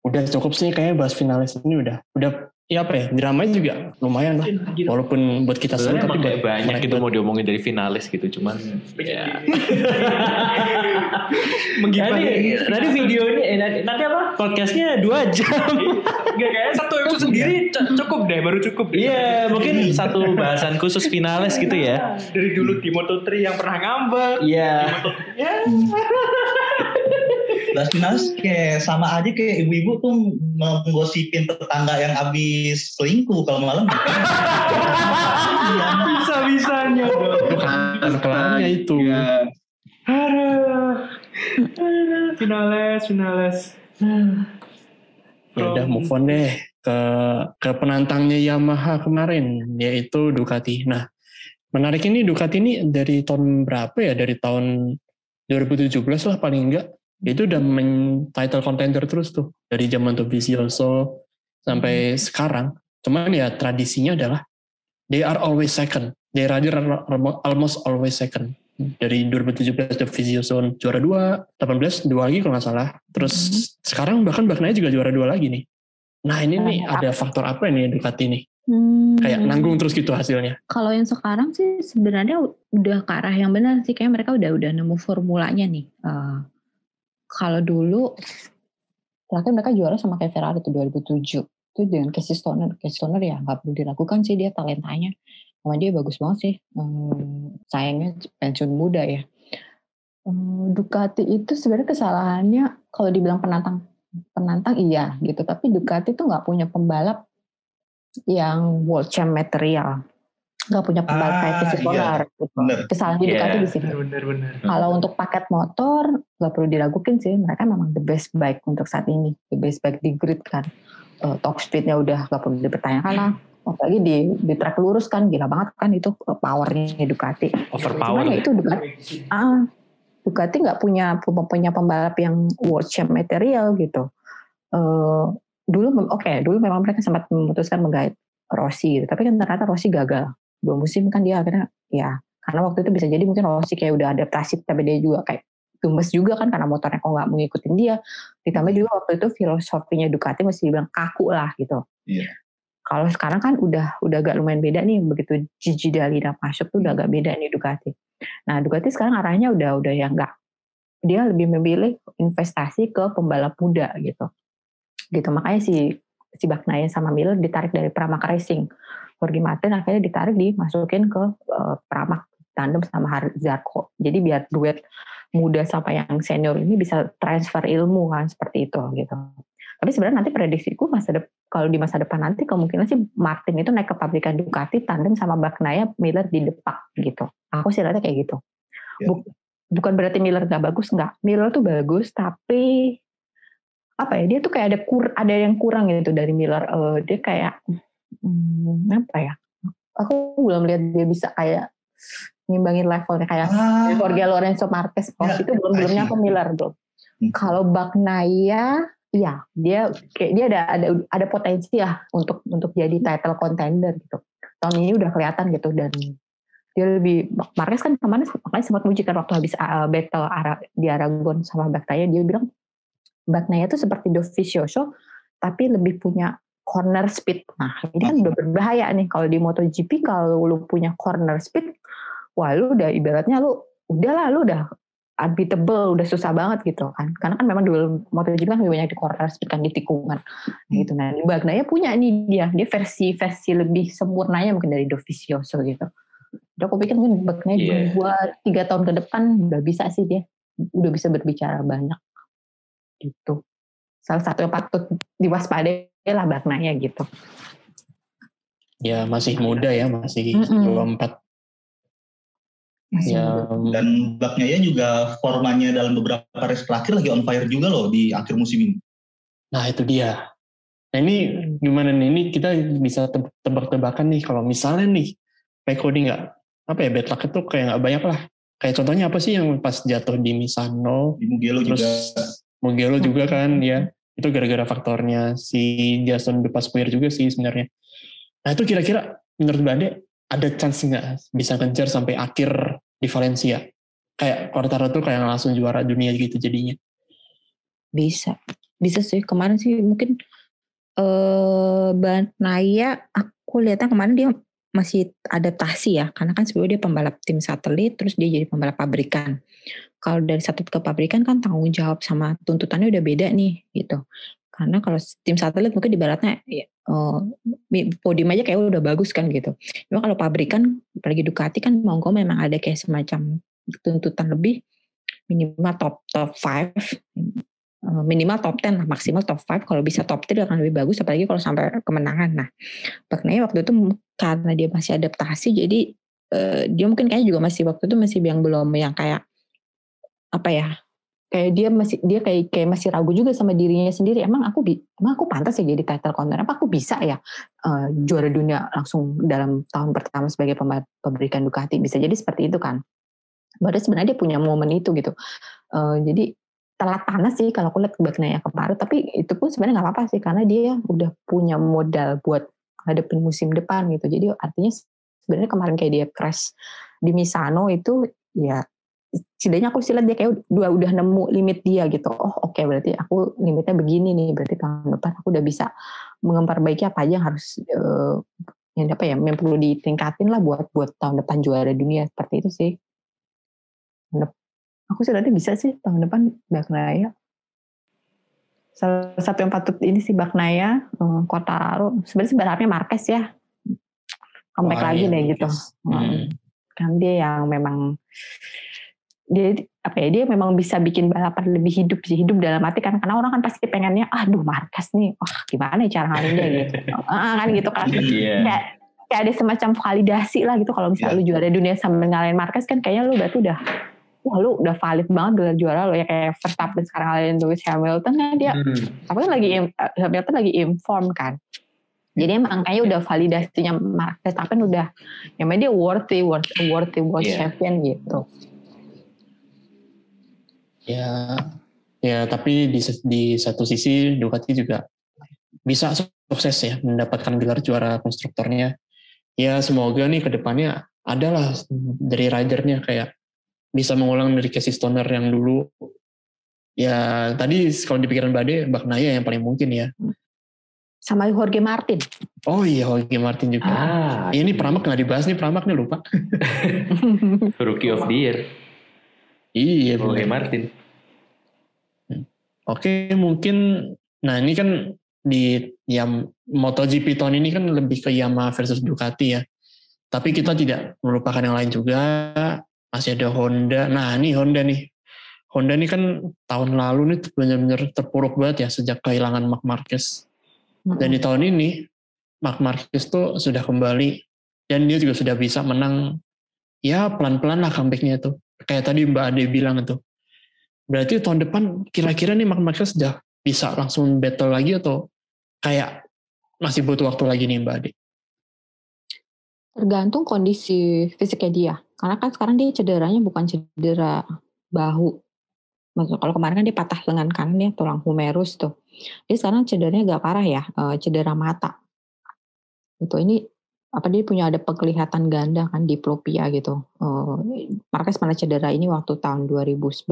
Udah cukup sih kayaknya bahas finalis ini udah. Udah ya apa ya dramanya juga lumayan lah. Walaupun buat kita seru Sebenarnya tapi kayak banyak mereka- gitu mau diomongin dari finalis gitu cuman ya. [LAUGHS] Tadi, tadi video ini eh, nanti, nanti apa? Podcastnya dua jam. Enggak kayaknya episode sendiri c- cukup deh, baru cukup. iya mungkin [LAUGHS] satu bahasan khusus finalis gitu ya Dari dulu di Moto3 yang pernah ngambek. iya Ya. [LAUGHS] Las finalis kayak sama aja kayak ibu-ibu tuh menggosipin tetangga yang habis selingkuh kalau malam. [LAUGHS] Iya, Bisa-bisanya dong. bukan kelarnya itu Aduh. Aduh. Finales, finales. ya udah move on deh ke ke penantangnya Yamaha kemarin yaitu Ducati nah menarik ini Ducati ini dari tahun berapa ya dari tahun 2017 lah paling enggak itu udah main title contender terus tuh dari zaman Dovizioso sampai sekarang. Cuman ya tradisinya adalah they are always second. They rather are almost always second. Dari 2017 Dovizioso juara 2, 18 dua lagi kalau nggak salah. Terus sekarang bahkan Bagnaia juga juara dua lagi nih. Nah ini nih ada faktor apa nih Ducati nih? Hmm. Kayak nanggung terus gitu hasilnya. Kalau yang sekarang sih sebenarnya udah ke arah yang benar sih. Kayak mereka udah udah nemu formulanya nih. Eh, kalau dulu terakhir mereka juara sama kayak Ferrari itu 2007 itu dengan Casey Stoner Casey Stoner ya nggak perlu diragukan sih dia talentanya sama dia bagus banget sih Hmm, sayangnya pensiun muda ya Hmm, Ducati itu sebenarnya kesalahannya kalau dibilang penantang penantang iya gitu tapi Ducati itu nggak punya pembalap yang world champ material nggak punya pembalap Ah, kayak Casey iya. Gitu. Bener. kesalahan Iya. Ducati di sini kalau untuk paket motor nggak perlu diragukan sih, mereka memang the best bike untuk saat ini, the best bike di grid kan. Eh, top speednya udah nggak perlu dipertanyakan lah. Apalagi di di track lurus kan gila banget kan itu eh, powernya Ducati. Overpower. Cuman ya itu Ducati, ah, Ducati nggak punya punya pembalap yang world champ material gitu. Eh, dulu oke dulu memang mereka sempat memutuskan menggait Rossi gitu, tapi kan ternyata Rossi gagal dua musim kan dia akhirnya ya karena waktu itu bisa jadi mungkin Rossi kayak udah adaptasi tapi dia juga kayak gemes juga kan karena motornya kok nggak mengikutin dia ditambah juga waktu itu filosofinya Ducati masih dibilang kaku lah gitu Iya. kalau sekarang kan udah udah agak lumayan beda nih begitu Gigi Dalina masuk tuh udah agak beda nih Ducati nah Ducati sekarang arahnya udah udah yang enggak dia lebih memilih investasi ke pembalap muda gitu. Gitu makanya si si Bagnaia sama Miller ditarik dari Pramac Racing. Jorge Martin akhirnya ditarik dimasukin ke eh, Pramac tandem sama Zarco. Jadi biar duet muda sama yang senior ini bisa transfer ilmu kan seperti itu gitu tapi sebenarnya nanti prediksiku masa dep- kalau di masa depan nanti kemungkinan sih Martin itu naik ke pabrikan Ducati tandem sama Bagnaia Miller di depak gitu. Aku sih lihatnya kayak gitu. Ya. Buk- bukan berarti Miller nggak bagus nggak. Miller tuh bagus tapi apa ya dia tuh kayak ada kur ada yang kurang gitu dari Miller. Eh, dia kayak hmm, apa ya? Aku belum lihat dia bisa kayak ngimbangin levelnya kayak Ah, Jorge Lorenzo Marquez. Ya, itu belum belum see. nyampe Miller belum Hmm. kalau Bagnaia iya dia kayak dia ada ada ada potensi ya untuk untuk jadi title contender gitu. Tahun ini udah kelihatan gitu dan dia lebih Marquez kan kemarin makanya sempat muji kan waktu habis uh, battle Ara- di Aragon sama Bagnaia dia bilang Bagnaia itu seperti Dovizioso tapi lebih punya corner speed. Nah ini kan udah berbahaya nih kalau di MotoGP kalau lu punya corner speed wah lu udah ibaratnya lu udahlah lu udah unbeatable udah susah banget gitu kan. Karena kan memang duel MotoGP kan lebih banyak di corner speed kan di tikungan. Gitu. Nah di Bagnaia punya nih dia. Dia versi versi lebih sempurnanya mungkin dari Dovizioso gitu. Udah aku pikir mungkin Bagnaia Iya. dua tiga tahun ke depan udah bisa sih dia. Udah bisa berbicara banyak. Gitu. Salah satu yang patut diwaspadai lah Bagnaia gitu. Ya masih muda ya, masih Mm-mm. 24. Masih Ya, dan Bagnaia juga formanya dalam beberapa race terakhir lagi on fire juga loh di akhir musim ini. nah itu dia. Nah ini gimana nih? Ini kita bisa te- tebak-tebakan nih kalau misalnya nih Peko ini nggak apa ya bad luck itu kayak nggak banyak lah. Kayak contohnya apa sih yang pas jatuh di Misano, Di Mugello terus juga Mugello juga kan ya itu gara-gara faktornya si Jason De Pasquier juga sih sebenarnya. Nah itu kira-kira menurut Bade ada chance nggak bisa kejar sampai akhir di Valencia? Kayak Quartaro tuh kayak langsung juara dunia gitu jadinya. Bisa, bisa sih. Kemarin sih mungkin eh Naya, aku lihatnya kemarin dia masih adaptasi ya, karena kan sebelumnya dia pembalap tim satelit, terus dia jadi pembalap pabrikan. Kalau dari satelit ke pabrikan kan tanggung jawab sama tuntutannya udah beda nih, gitu. Karena kalau tim satelit mungkin ibaratnya ya, eh, podium aja kayak udah bagus kan gitu. Cuma kalau pabrikan, apalagi Ducati kan mau memang ada kayak semacam tuntutan lebih minimal top top 5 Eh, minimal top 10 lah, maksimal top 5 kalau bisa top 3 akan lebih bagus apalagi kalau sampai kemenangan nah Bagnaia waktu itu karena dia masih adaptasi jadi eh, dia mungkin kayaknya juga masih waktu itu masih yang belum yang kayak apa ya kayak dia masih dia kayak kayak masih ragu juga sama dirinya sendiri. Emang aku emang aku pantas ya jadi title contender? Apa aku bisa ya eh, juara dunia langsung dalam tahun pertama sebagai pemberikan Ducati bisa jadi seperti itu kan? Padahal sebenarnya dia punya momen itu gitu. Eh, jadi telat panas sih kalau aku lihat Bagnaia kemarin tapi itu pun sebenarnya nggak apa-apa sih karena dia udah punya modal buat hadapin musim depan gitu. Jadi artinya sebenarnya kemarin kayak dia crash di Misano itu ya setidaknya aku sih lihat dia kayak udah udah nemu limit dia gitu oh oke okay, berarti aku limitnya begini nih berarti tahun depan aku udah bisa memperbaiki apa aja yang harus uh, yang apa ya yang perlu ditingkatin lah buat buat tahun depan juara dunia seperti itu sih Aku sih nanti bisa sih tahun depan Baknaya. Salah satu yang patut ini sih Baknaya, eh, Quartararo. Sebenarnya sebenarnya Marquez ya. Comeback lagi iya, deh gitu. Hmm. Kan dia yang memang dia apa ya dia memang bisa bikin balapan lebih hidup sih hidup dalam arti kan karena orang kan pasti pengennya aduh Marquez nih wah gimana ya cara ngalahin dia gitu [LAUGHS] ah, kan gitu kan yeah. kayak kayak ada semacam validasi lah gitu kalau misalnya yeah. lu juara dunia sambil ngalahin Marquez kan kayaknya lu berarti udah wah lu udah valid banget gelar juara lo ya kayak Verstappen sekarang kalian Lewis Hamilton kan dia hmm. apa lagi eh, Hamilton lagi inform kan jadi emang kayaknya udah validasinya Verstappen udah ya dia worthy worthy worthy world yeah. champion gitu ya ya tapi di di satu sisi Ducati juga bisa sukses ya mendapatkan gelar juara konstruktornya. Ya semoga nih ke depannya adalah dari ridernya kayak bisa mengulang dari Casey Stoner yang dulu. Ya tadi kalau di pikiran Bade Naya yang paling mungkin ya. Sama Jorge Martin. Oh iya Jorge Martin juga. Ah, ini iya. Pramak nggak dibahas nih Pramak nih lupa. [LAUGHS] [LAUGHS] Rookie of the Year iya Jorge bener. Martin oke mungkin nah ini kan di yang MotoGP tahun ini kan lebih ke Yamaha versus Ducati ya tapi kita tidak melupakan yang lain juga masih ada Honda. Nah ini Honda nih. Honda ini kan tahun lalu nih benar-benar terpuruk banget ya sejak kehilangan Mark Marquez. Dan di tahun ini Mark Marquez tuh sudah kembali dan dia juga sudah bisa menang ya pelan-pelan lah comebacknya tuh. Kayak tadi Mbak Ade bilang itu. Berarti tahun depan kira-kira nih Mark Marquez sudah bisa langsung battle lagi atau kayak masih butuh waktu lagi nih Mbak Ade? Tergantung kondisi fisiknya dia. Karena kan sekarang dia cederanya bukan cedera bahu. Maksudnya kalau kemarin kan dia patah lengan kanan ya, tulang humerus tuh. Dia sekarang cederanya agak parah ya, eh, cedera mata. Itu ini apa dia punya ada penglihatan ganda kan diplopia gitu. Uh, Marquez pernah cedera ini waktu tahun 2011.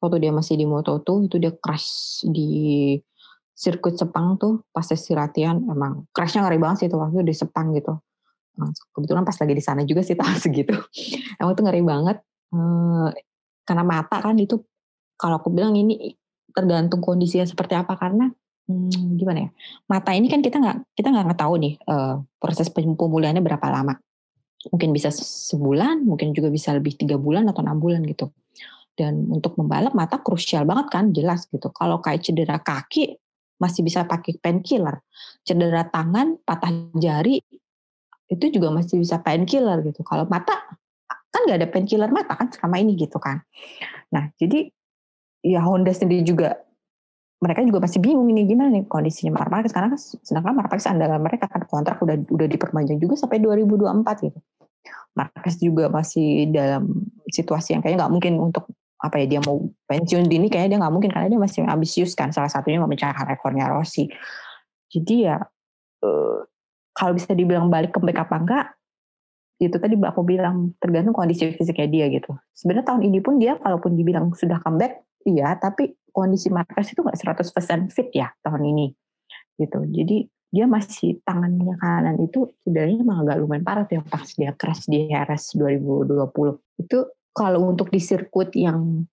Waktu dia masih di Moto2 itu dia crash di sirkuit Sepang tuh pas sesi latihan emang crashnya ngeri banget sih itu waktu di Sepang gitu kebetulan pas lagi di sana juga sih [LAUGHS] tahun segitu emang itu ngeri banget hmm, karena mata kan itu kalau aku bilang ini tergantung kondisinya seperti apa karena hmm, gimana ya? Mata ini kan kita nggak kita nggak tahu nih uh, proses pemulihannya berapa lama. Mungkin bisa sebulan mungkin juga bisa lebih tiga bulan atau enam bulan gitu. Dan untuk membalap mata krusial banget kan jelas gitu. Kalau kayak cedera kaki masih bisa pakai painkiller. Cedera tangan patah jari itu juga masih bisa painkiller gitu. Kalau mata kan nggak ada painkiller mata kan selama ini gitu kan. Nah jadi ya Honda sendiri juga mereka juga masih bingung ini gimana nih kondisinya Mark Marquez karena kan sedangkan Mark Marquez andalan mereka kan kontrak udah udah diperpanjang juga sampai 2024 gitu. Marquez juga masih dalam situasi yang kayaknya nggak mungkin untuk apa ya dia mau pensiun dini kayaknya dia nggak mungkin karena dia masih ambisius kan salah satunya memecahkan rekornya Rossi. Jadi ya eh, kalau bisa dibilang balik ke apa enggak itu tadi aku bilang tergantung kondisi fisiknya dia gitu. Sebenarnya tahun ini pun dia kalaupun dibilang sudah comeback, iya, tapi kondisi Marquez itu nggak 100% fit ya tahun ini, gitu. Jadi dia masih tangannya kanan itu sebenarnya emang agak lumayan parah tuh yang pas dia crash di RS 2020. Itu kalau untuk di sirkuit yang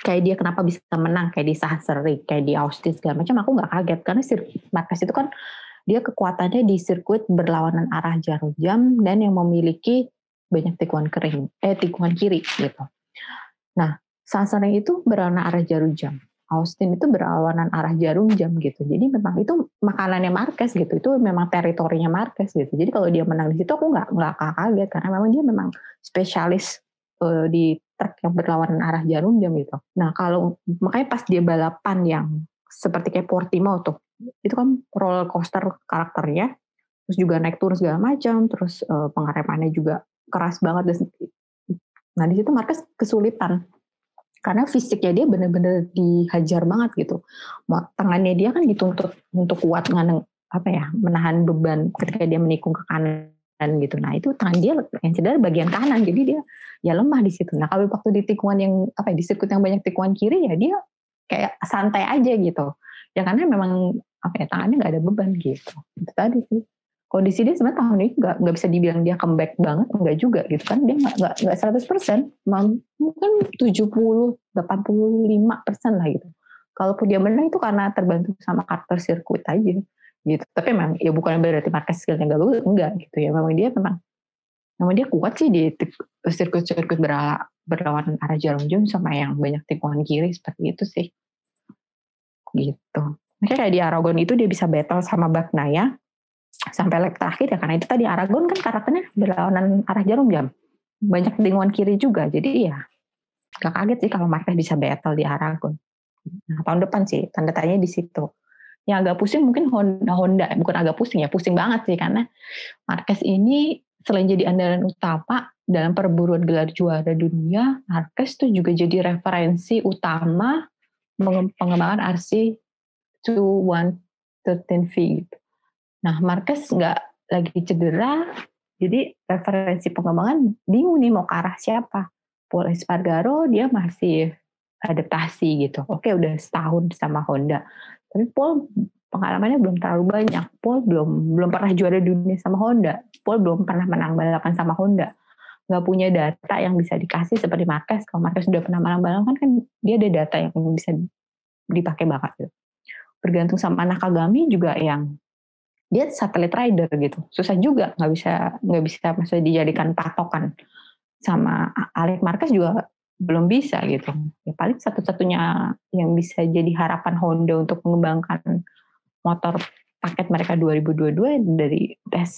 kayak dia kenapa bisa menang kayak di Sahaseri, kayak di Austin segala macam aku nggak kaget karena sirkuit Marquez itu kan dia kekuatannya di sirkuit berlawanan arah jarum jam dan yang memiliki banyak tikungan kering, eh tikungan kiri gitu. Nah, Sasana itu berlawanan arah jarum jam. Austin itu berlawanan arah jarum jam gitu. Jadi memang itu makanannya Marquez gitu. Itu memang teritorinya Marquez gitu. Jadi kalau dia menang di situ aku nggak nggak kaget karena memang dia memang spesialis uh, di truk yang berlawanan arah jarum jam gitu. Nah kalau makanya pas dia balapan yang seperti kayak Portimao tuh itu kan roller coaster karakternya terus juga naik turun segala macam terus uh, pengeremannya juga keras banget nah di situ Marquez kesulitan karena fisiknya dia bener-bener dihajar banget gitu. Tangannya dia kan dituntut untuk kuat dengan apa ya menahan beban ketika dia menikung ke kanan gitu. Nah itu tangan dia yang cedera bagian kanan, jadi dia ya lemah di situ. Nah kalau waktu di tikungan yang apa ya, di sirkuit yang banyak tikungan kiri ya dia kayak santai aja gitu. Ya karena memang apa ya tangannya nggak ada beban gitu. Itu tadi sih. Kondisi dia sebenarnya tahun ini nggak nggak bisa dibilang dia comeback banget, enggak juga gitu kan dia nggak nggak nggak 100 persen, mungkin 70 85 persen lah gitu. Kalaupun dia menang itu karena terbantu sama karakter sirkuit aja gitu. Tapi memang ya bukan berarti Marquez skillnya nggak bagus, enggak gitu ya. Memang dia memang memang dia kuat sih di sirkuit-sirkuit berla- berlawan arah jarum jam sama yang banyak tikungan kiri seperti itu sih. Gitu. Makanya kayak di Aragon itu dia bisa battle sama Bagnaya sampai leg terakhir ya karena itu tadi Aragon kan karakternya berlawanan arah jarum jam. Banyak tikungan kiri juga. Jadi ya gak kaget sih kalau Marquez bisa battle di Aragon. Nah, tahun depan sih tanda tanya di situ. Yang agak pusing mungkin Honda, Honda bukan agak pusing ya, pusing banget sih karena Marquez ini selain jadi andalan utama dalam perburuan gelar juara dunia, Marquez tuh juga jadi referensi utama pengembangan RC 2113V gitu. Nah, Marquez nggak lagi cedera, jadi referensi pengembangan bingung nih mau ke arah siapa. Paul Espargaro dia masih adaptasi gitu. Oke udah setahun sama Honda. Tapi Paul pengalamannya belum terlalu banyak. Paul belum belum pernah juara dunia sama Honda. Paul belum pernah menang balapan sama Honda. Nggak punya data yang bisa dikasih seperti Marquez. Kalau Marquez sudah pernah menang balapan kan dia ada data yang bisa dipakai banget gitu. Bergantung sama Nakagami juga yang dia satelit rider gitu. Susah juga nggak bisa nggak bisa maksudnya dijadikan patokan sama Alex Marquez juga belum bisa gitu. Ya paling satu-satunya yang bisa jadi harapan Honda untuk mengembangkan motor paket mereka 2022 dari tes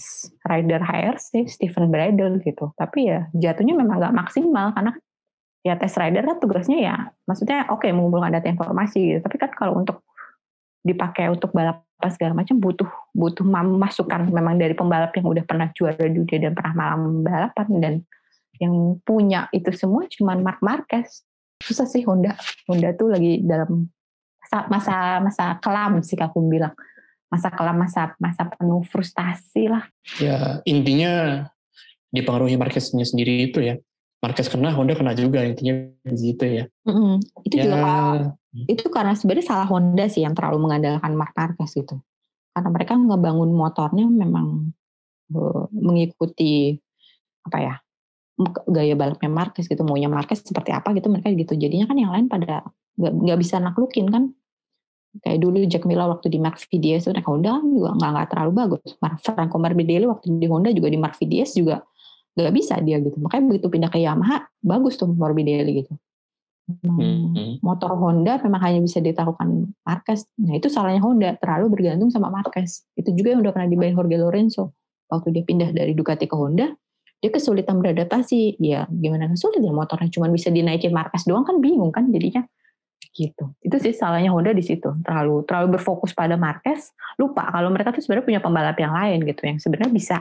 rider HRC Steven Bradle gitu. Tapi ya jatuhnya memang nggak maksimal karena ya tes rider kan tugasnya ya maksudnya oke mengumpulkan data informasi gitu. Tapi kan kalau untuk dipakai untuk balapan segala macam butuh butuh masukan memang dari pembalap yang udah pernah juara dunia dan pernah malam balapan dan yang punya itu semua cuman Mark Marquez. Susah sih Honda. Honda tuh lagi dalam masa masa, masa kelam sih aku bilang. Masa kelam, masa masa penuh frustasi lah. Ya intinya dipengaruhi Marqueznya sendiri itu ya. Marquez kena, Honda kena juga intinya di situ ya. Mm-mm. Itu ya, juga itu karena sebenarnya salah Honda sih yang terlalu mengandalkan Mark Marquez gitu. Karena mereka ngebangun motornya memang uh, mengikuti apa ya gaya balapnya Marquez gitu maunya Marquez seperti apa gitu mereka gitu jadinya kan yang lain pada nggak bisa naklukin kan kayak dulu Jack Miller waktu di Mark VDS itu naik Honda juga nggak nggak terlalu bagus Franco Morbidelli waktu di Honda juga di Mark VDS juga nggak bisa dia gitu. Makanya begitu pindah ke Yamaha bagus tuh Morbidelli gitu. Hmm. motor Honda memang hanya bisa ditaruhkan Marquez. Nah itu salahnya Honda terlalu bergantung sama Marquez. Itu juga yang udah pernah dibayar Jorge Lorenzo. Waktu dia pindah dari Ducati ke Honda dia kesulitan beradaptasi. Ya gimana kesulit ya motornya cuma bisa dinaikin Marquez doang kan bingung kan jadinya. Gitu. Itu sih salahnya Honda di situ. Terlalu terlalu berfokus pada Marquez. Lupa kalau mereka tuh sebenarnya punya pembalap yang lain gitu yang sebenarnya bisa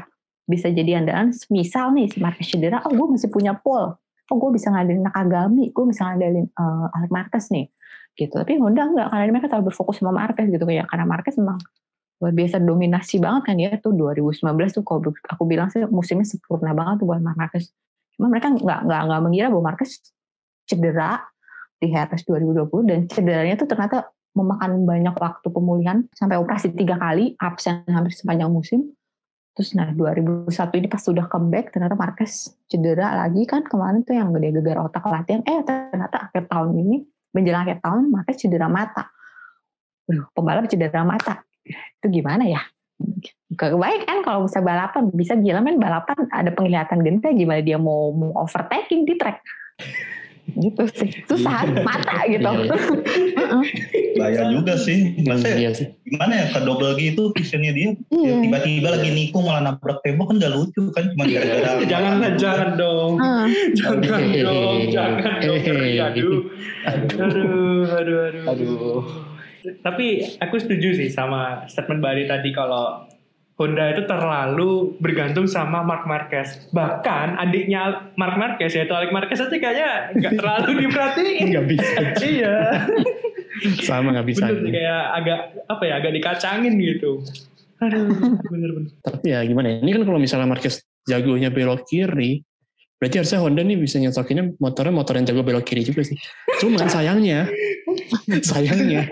bisa jadi andalan misal nih si Marquez cedera oh gue masih punya Paul. Oh gue bisa ngadalin Nakagami gue bisa ngadalin uh, Alex Marquez nih. Gitu. Tapi Honda enggak karena mereka terlalu berfokus sama Marquez gitu. Kayak karena Marquez memang luar biasa dominasi banget kan ya tuh. 2019 tuh kalau aku bilang sih musimnya sempurna banget tuh buat Marquez. Cuma mereka nggak nggak nggak mengira bahwa Marquez cedera di Harris 2020 dan cederanya tuh ternyata memakan banyak waktu pemulihan sampai operasi tiga kali absen hampir sepanjang musim. Terus nah 2001 ini pas sudah comeback ternyata Marquez cedera lagi kan kemarin tuh yang gede gegar otak latihan eh ternyata akhir tahun ini menjelang akhir tahun Marquez cedera mata. Aduh, pembalap cedera mata itu gimana ya? Kebaik kan kalau bisa balapan, bisa gila men balapan ada penglihatan genta gimana dia mau, mau overtaking di track. Gitu sih. Susah mata gitu. Bahaya juga sih. Masa iya sih. gimana ya ke double gitu visionnya dia. Iya. tiba-tiba lagi nikung malah nabrak tembok kan gak lucu kan? Cuma gara-gara [LAUGHS] jangan jangan dong. Heeh. jangan dong jangan dong Hehehe. aduh aduh aduh aduh. Aduh. tapi aku setuju sih sama statement Bari tadi kalau Honda itu terlalu bergantung sama Mark Marquez. Bahkan adiknya Mark Marquez yaitu Alex Marquez aja kayaknya nggak [LAUGHS] terlalu diperhatiin. Nggak bisa. iya. Sama nggak bisa. Bener kayak agak apa ya agak dikacangin gitu. Aduh, bener-bener. Tapi ya gimana ya, ini kan kalau misalnya Marquez jagonya belok kiri, berarti harusnya Honda nih bisa nyocokinnya motornya motor yang jago belok kiri juga sih. Cuman sayangnya, sayangnya,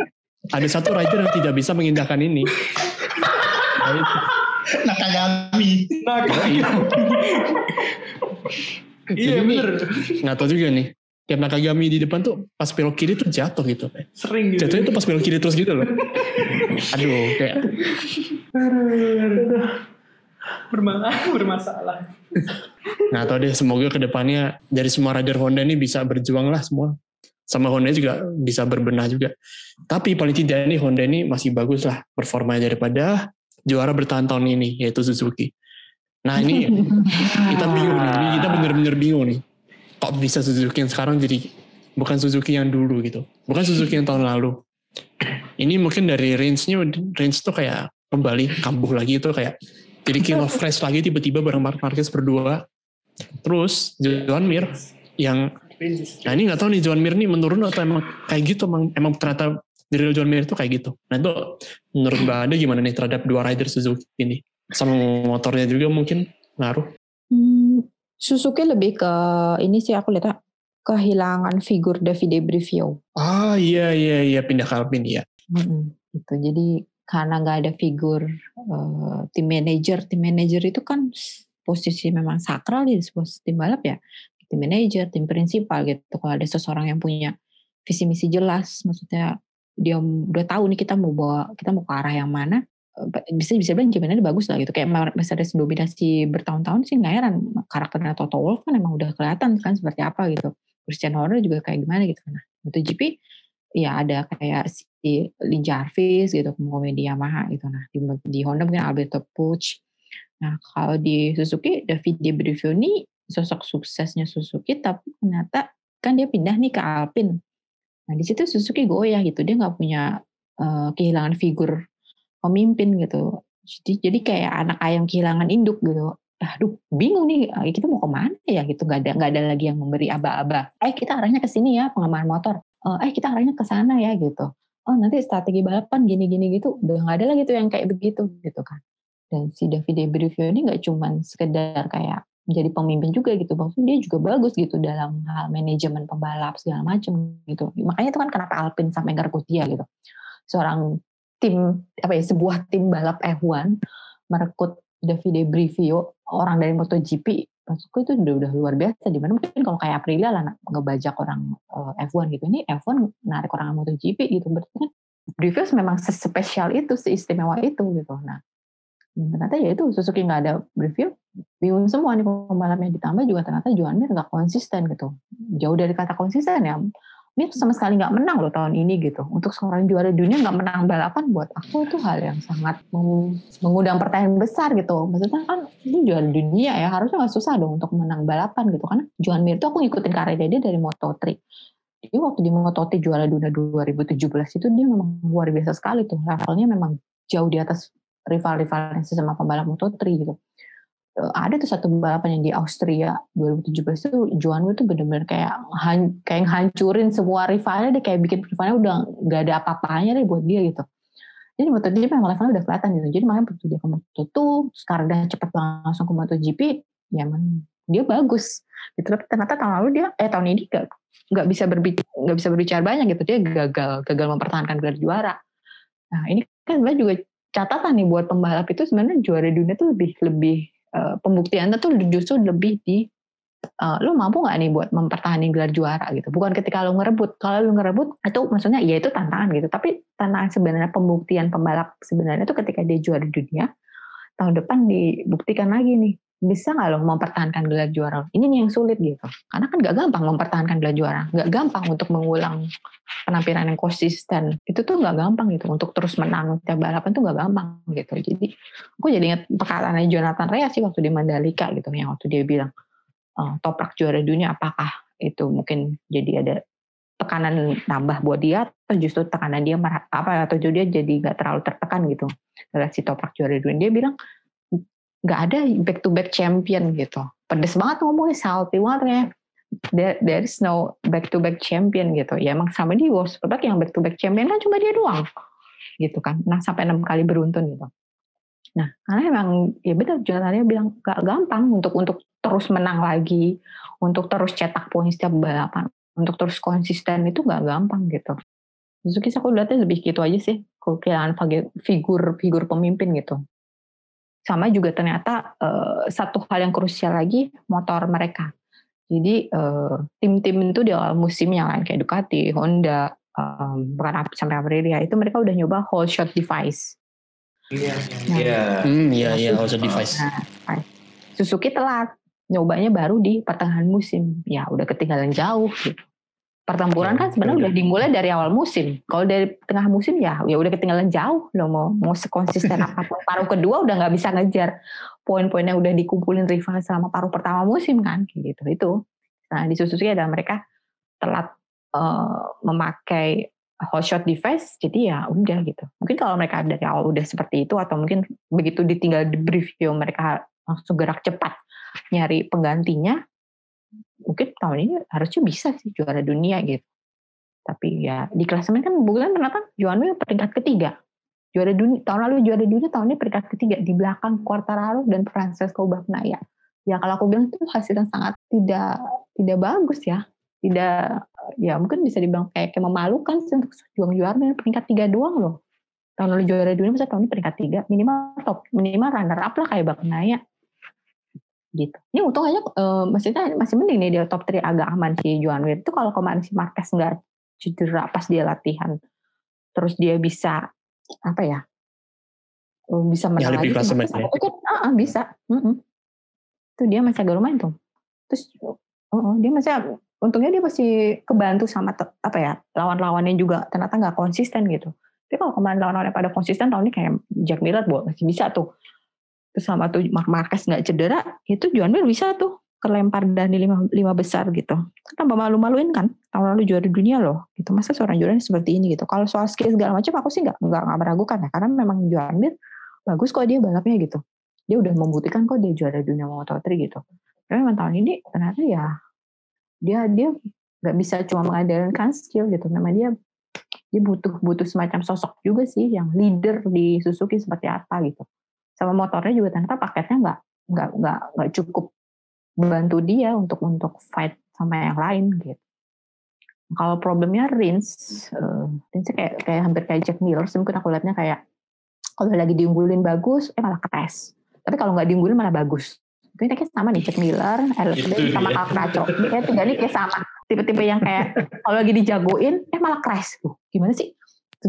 ada satu rider yang tidak bisa mengindahkan ini. Nah. Nakagami. Nah, iya bener. Nggak tahu juga nih. Tiap Nakagami di depan tuh pas belok kiri tuh jatuh gitu. Sering gitu. Jatuhnya tuh pas belok kiri terus gitu loh. Aduh, kayak Bermasalah, bermasalah. nggak tahu deh. Semoga ke depannya dari semua rider Honda ini bisa berjuang lah semua. Sama Honda juga bisa berbenah juga. Tapi paling tidak ini Honda ini masih bagus lah performanya daripada juara bertahun-tahun ini yaitu Suzuki. Nah ini [LAUGHS] kita bingung nih, Ini kita bener-bener bingung nih. Kok bisa Suzuki yang sekarang jadi bukan Suzuki yang dulu gitu, bukan Suzuki yang tahun lalu. Ini mungkin dari range-nya, range tuh kayak kembali kambuh lagi itu kayak jadi king of fresh lagi tiba-tiba bareng Mark Marquez berdua. Terus Joan Mir yang Nah ini nggak tahu nih John Mir nih menurun atau emang kayak gitu emang, emang ternyata dari John Mir itu kayak gitu. Nah itu menurut Mbak Ade gimana nih terhadap dua rider Suzuki ini? Sama motornya juga mungkin ngaruh. Hmm, Suzuki lebih ke ini sih aku lihat kehilangan figur Davide Brivio. Ah iya iya iya pindah ke Alpine ya. Hmm, gitu. Jadi karena nggak ada figur uh, tim manager, tim manager itu kan posisi memang sakral di sebuah tim balap ya tim manager, tim prinsipal gitu. Kalau ada seseorang yang punya visi misi jelas, maksudnya dia udah tahu nih kita mau bawa kita mau ke arah yang mana, eh, bisa bisa bilang gimana bagus lah gitu. Kayak Mercedes dominasi bertahun-tahun sih nggak heran karakternya Toto Wolff kan emang udah kelihatan kan seperti apa gitu. Christian Horner juga kayak gimana gitu. Nah, MotoGP ya ada kayak si Lee Jarvis gitu kemudian di Yamaha gitu. Nah di, di Honda mungkin Alberto Puig. Nah kalau di Suzuki David Brivio sosok suksesnya Suzuki tapi ternyata kan dia pindah nih ke Alpine nah di situ Suzuki goyah gitu. Dia nggak punya uh, kehilangan figur pemimpin gitu. Jadi jadi kayak anak ayam kehilangan induk gitu. Aduh bingung nih kita mau ke mana ya? Gitu. Nggak ada nggak ada lagi yang memberi aba-aba. Eh kita arahnya ke sini ya pengembangan motor. Eh kita arahnya ke sana ya gitu. Oh nanti strategi balapan gini-gini gitu. Udah nggak ada lagi tuh yang kayak begitu gitu kan. Dan si Davide Brivio ini nggak cuman sekedar kayak menjadi pemimpin juga gitu. Maksudnya dia juga bagus gitu dalam hal manajemen pembalap segala macam gitu. Makanya itu kan kenapa Alpine sampai ngerekrut dia gitu. Seorang tim apa ya sebuah tim balap F1 merekrut Davide Brivio orang dari MotoGP. Maksudku itu udah udah luar biasa. Di mana mungkin kalau kayak Aprilia lah ngebajak orang uh, F1 gitu. Ini F1 narik orang MotoGP gitu. Berarti kan Brivio memang sespesial itu seistimewa itu gitu. Nah dan ternyata ya itu Suzuki nggak ada review bingung semua nih pembalapnya ditambah juga ternyata Joan Mir nggak konsisten gitu. Jauh dari kata konsisten ya. Mir sama sekali nggak menang loh tahun ini gitu. Untuk seorang juara dunia nggak menang balapan buat aku itu hal yang sangat mengundang pertanyaan besar gitu. Maksudnya kan ini juara dunia ya harusnya nggak susah dong untuk menang balapan gitu. Karena Joan Mir tuh aku ngikutin karirnya dia dari Moto3 jadi waktu di Moto3 juara dunia 2017 itu dia memang luar biasa sekali tuh. Levelnya memang jauh di atas rival-rivalnya sesama pembalap Moto3 gitu. Eh, ada tuh satu balapan yang di Austria 2017 itu Juan itu bener-bener kayak han, kayak hancurin semua rivalnya deh kayak bikin rivalnya udah nggak ada apa-apanya deh buat dia gitu. Jadi MotoGP memang levelnya udah kelihatan gitu. Jadi makanya begitu dia ke Moto2, sekarang dia cepet langsung ke MotoGP, ya emang dia bagus. Gitu. Tapi ternyata tahun lalu dia, eh tahun ini gak, nggak bisa berbicara nggak bisa berbicara banyak gitu. Dia gagal gagal mempertahankan gelar juara. Nah ini kan juga catatan nih buat pembalap itu sebenarnya juara dunia tuh lebih lebih uh, pembuktiannya tuh justru lebih di uh, lo mampu nggak nih buat mempertahankan gelar juara gitu? Bukan ketika lo ngerebut. Kalau lo ngerebut itu maksudnya ya itu tantangan gitu. Tapi tantangan sebenarnya pembuktian pembalap sebenarnya itu ketika dia juara dunia tahun depan dibuktikan lagi nih bisa nggak lo mempertahankan gelar juara? Ini nih yang sulit gitu. Karena kan nggak gampang mempertahankan gelar juara. Nggak gampang untuk mengulang penampilan yang konsisten. Itu tuh nggak gampang gitu. Untuk terus menang tiap balapan tuh nggak gampang gitu. Jadi aku jadi ingat perkataannya Jonathan Rea sih waktu di Mandalika gitu yang waktu dia bilang oh, toprak juara dunia apakah itu mungkin jadi ada tekanan nambah buat dia atau justru tekanan dia apa atau dia jadi nggak terlalu tertekan gitu. Dari si Toprak juara dunia. Dia bilang nggak ada back to back champion gitu. Pedes banget ngomongnya salty banget kayak there, there is no back to back champion gitu. Ya emang sama di World Superbike yang back to back champion kan cuma dia doang gitu kan. Nah sampai enam kali beruntun gitu. Nah karena emang ya betul Jonathan bilang gak gampang untuk untuk terus menang lagi, untuk terus cetak poin setiap balapan, untuk terus konsisten itu gak gampang gitu. Suzuki aku lihatnya lebih gitu aja sih, kehilangan figur figur pemimpin gitu. Sama juga ternyata uh, satu hal yang krusial lagi motor mereka. Jadi uh, tim-tim itu di awal musim yang lain kayak Ducati, Honda, um, bukan sampai Aprilia itu mereka udah nyoba whole shot device. Iya. Nah, Iya. Hmm, iya iya whole shot device. Nah, Suzuki telat nyobanya baru di pertengahan musim. Ya udah ketinggalan jauh gitu. Pertempuran kan sebenarnya udah dimulai dari awal musim. Kalau dari tengah musim ya ya udah ketinggalan jauh lo mau mau sekonsisten [LAUGHS] apa pun. Paruh kedua udah nggak bisa ngejar poin-poin yang udah dikumpulin rival selama paruh pertama musim kan gitu itu. Nah di Suzuki adalah mereka telat uh, memakai hot shot device jadi ya udah gitu. Mungkin kalau mereka dari awal udah seperti itu atau mungkin begitu ditinggal di review mereka langsung gerak cepat nyari penggantinya mungkin tahun ini harusnya bisa sih juara dunia gitu. Tapi ya di klasemen kan bukan ternyata Joan Mir peringkat ketiga. Juara dunia tahun lalu juara dunia tahun ini peringkat ketiga di belakang Quartararo dan Francesco Bagnaia. Ya kalau aku bilang itu hasil yang sangat tidak tidak bagus ya. Tidak ya mungkin bisa dibilang kayak, kayak memalukan sih untuk juang juara peringkat tiga doang loh. Tahun lalu juara dunia masa tahun ini peringkat tiga minimal top minimal runner up lah kayak Bagnaia gitu. Ini untung aja uh, maksudnya masih mending nih dia top 3 agak aman si Joan Mir. Itu kalau kemarin si Marquez nggak cedera pas dia latihan. Terus dia bisa apa ya? bisa menang lagi. Itu, kan, uh, uh, bisa. Mm. Itu dia masih agak lumayan tuh. Terus uh, uh, dia masih untungnya dia masih kebantu sama apa ya lawan-lawannya juga ternyata nggak konsisten gitu. Tapi kalau kemarin lawan-lawannya pada konsisten tahun ini kayak Jack Miller buat masih bisa tuh sama tuh Mark Marquez nggak cedera, itu Juan Mir bisa tuh kelempar dari lima, lima besar gitu. Kan tambah malu-maluin kan, tahun lalu juara dunia loh. Gitu masa seorang juara seperti ini gitu. Kalau soal skill segala macam aku sih nggak nggak meragukan ya, karena memang Juan Mir bagus kok dia balapnya gitu. Dia udah membuktikan kok dia juara dunia Moto3 gitu. Tapi memang tahun ini ternyata ya dia dia nggak bisa cuma mengandalkan skill gitu. Memang dia dia butuh butuh semacam sosok juga sih yang leader di Suzuki seperti apa gitu sama motornya juga ternyata paketnya nggak nggak nggak nggak cukup bantu dia untuk untuk fight sama yang lain gitu. Kalau problemnya Rins, uh, Rins kayak kayak hampir kayak Jack Miller, mungkin aku lihatnya kayak kalau lagi diunggulin bagus, eh malah kres. Tapi kalau nggak diunggulin malah bagus. Itu kayak sama nih Jack Miller, LSD sama Kraco. Ini kayak tiga ini kayak sama. Tipe-tipe yang kayak kalau lagi dijagoin, eh malah kres. Uh, gimana sih?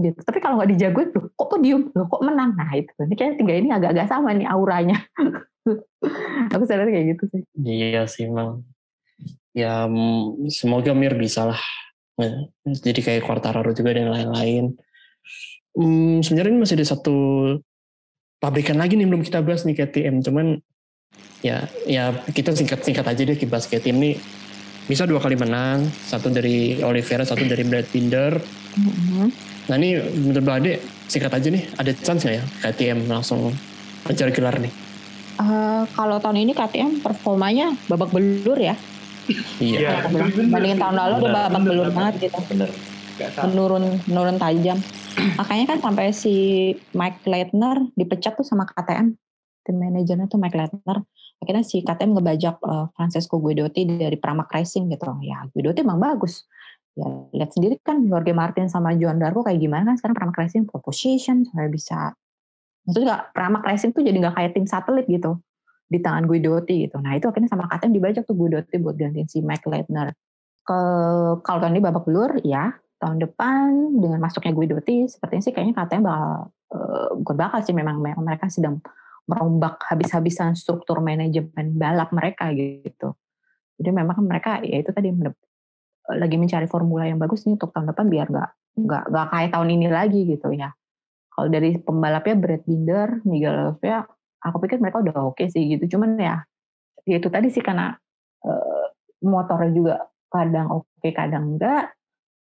Gitu. Tapi kalau nggak dijagoin tuh, kok podium, loh, kok menang? Nah itu, ini kayaknya tiga ini agak-agak sama nih auranya. [LAUGHS] Aku sadar kayak gitu sih. Iya sih emang. Ya semoga Mir bisa lah. Jadi kayak Quartararo juga dan lain-lain. Hmm, sebenarnya ini masih ada satu pabrikan lagi nih belum kita bahas nih KTM. Cuman ya ya kita singkat-singkat aja deh kita bahas KTM nih bisa dua kali menang, satu dari Oliveira, satu dari Brad Binder. Mm -hmm. Nah ini menurut Ade, singkat aja nih, ada chance nggak ya KTM langsung mencari gelar nih? Uh, kalau tahun ini KTM performanya babak belur ya. iya. Bandingin tahun lalu udah babak belur banget gitu. Bener. Menurun, menurun tajam. [CLEARS THROAT] Makanya kan sampai si Mike Leitner dipecat tuh sama KTM. Tim manajernya tuh Mike Leitner. Akhirnya si KTM ngebajak uh, Francesco Guidotti dari Pramac Racing gitu. Ya Guidotti emang bagus ya lihat sendiri kan Jorge Martin sama Joan Darko kayak gimana kan sekarang Pramac Racing pole position sampai bisa. Maksudnya Pramac Racing tuh jadi nggak kayak tim satelit gitu di tangan Guidotti gitu. Nah itu akhirnya sama KTM dibajak tuh Guidotti buat gantiin si Mike Leitner. Ke kalau tahun ini babak belur ya tahun depan dengan masuknya Guidotti sepertinya sih kayaknya KTM bakal uh, bakal sih memang mereka sedang merombak habis-habisan struktur manajemen balap mereka gitu. Jadi memang mereka ya itu tadi lagi mencari formula yang bagus nih untuk tahun depan biar nggak nggak nggak kayak tahun ini lagi gitu ya. Kalau dari pembalapnya Brad Binder, Miguel ya aku pikir mereka udah oke okay sih gitu. Cuman ya, ya itu tadi sih karena uh, motornya juga kadang oke, okay, kadang enggak.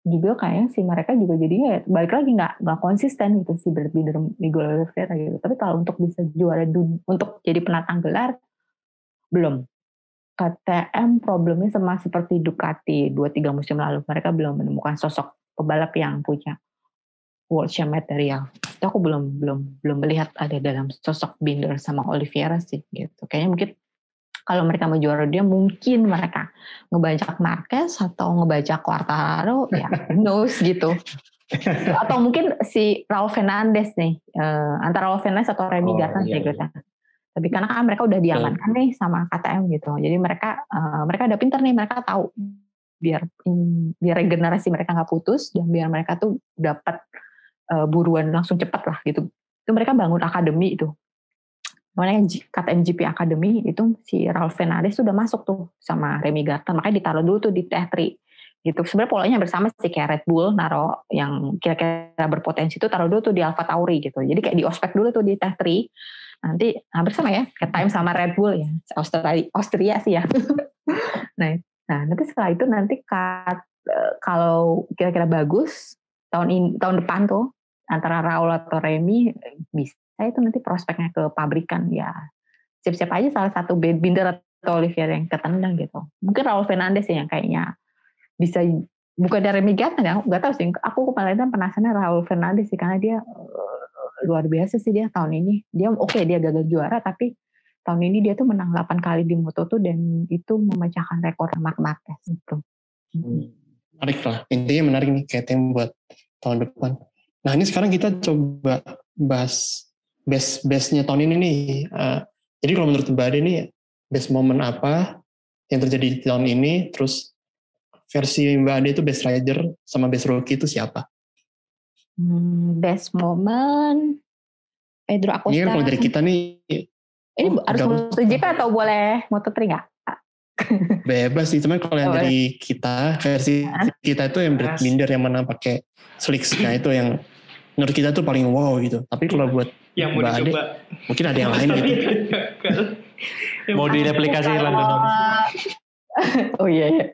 juga kayaknya si mereka juga jadinya ya, balik lagi nggak nggak konsisten gitu si Brad Binder Miguel Oliveira gitu. Tapi kalau untuk bisa juara untuk jadi penantang gelar belum. KTM problemnya sama seperti Ducati 2-3 musim lalu. Mereka belum menemukan sosok pebalap yang punya world champ material. Itu aku belum belum belum melihat ada dalam sosok Binder sama Oliveira sih gitu. Kayaknya mungkin kalau mereka mau juara dia mungkin mereka ngebajak Marquez atau ngebajak Quartararo ya knows gitu. atau mungkin si Raul Fernandez nih eh, antara Raul Fernandez atau Remy Oh, Gardner iya, sih gitu. Tapi karena kan mereka udah diamankan nih sama KTM gitu. Jadi mereka eh, mereka udah pinter nih, mereka tahu biar biar regenerasi mereka nggak putus dan biar mereka tuh dapat eh, buruan langsung cepat lah gitu. Itu mereka bangun akademi itu. Namanya KTM GP Academy itu si Ralph Fernandez tuh udah masuk tuh sama Remy Gardner. Makanya ditaruh dulu tuh di T3 gitu. Sebenarnya polanya bersama sih kayak Red Bull naro yang kira-kira berpotensi itu taruh dulu tuh di Alfa Tauri gitu. Jadi kayak di ospek dulu tuh di T3 nanti hampir sama ya kayak time sama Red Bull ya. Australia Austria sih ya. [LAUGHS] Nah nah nanti setelah itu nanti kat- eh, kalau kira-kira bagus tahun ini tahun depan tuh antara Raul atau Remy bisa itu nanti prospeknya ke pabrikan. Ya siap-siap aja salah satu binder atau Olivier yang ketendang gitu. Mungkin Raul Fernandez sih yang kayaknya bisa bukan dari Remy Gardner ya nggak tahu sih. Aku kemarin penasaran Raul Fernandez sih karena dia eh, luar biasa sih dia tahun ini. Dia oke dia gagal juara tapi tahun ini dia tuh menang 8 kali di Moto2 dan itu memecahkan rekor Mark Marquez gitu. Menarik lah. Intinya menarik nih kayak tim buat tahun depan. Nah ini sekarang kita coba bahas best bestnya tahun ini nih. Eh, jadi kalau menurut Mbak Ade nih best moment apa yang terjadi di tahun ini, terus versi Mbak Ade itu best rider sama best rookie itu siapa? Hmm, best moment Pedro Acosta. Ini kan kalau dari kita nih Ini oh, harus MotoGP atau boleh Moto3 nggak? bebas sih, cuman kalau yang dari kita versi kita itu yang Brad Binder yang menang pakai slicks, nah itu yang menurut kita tuh paling wow gitu. Tapi kalau buat Yang mau Mbak Ade, mungkin ada yang lain [LAUGHS] gitu. Mau direplikasi Norris. [LAUGHS] oh iya, iya.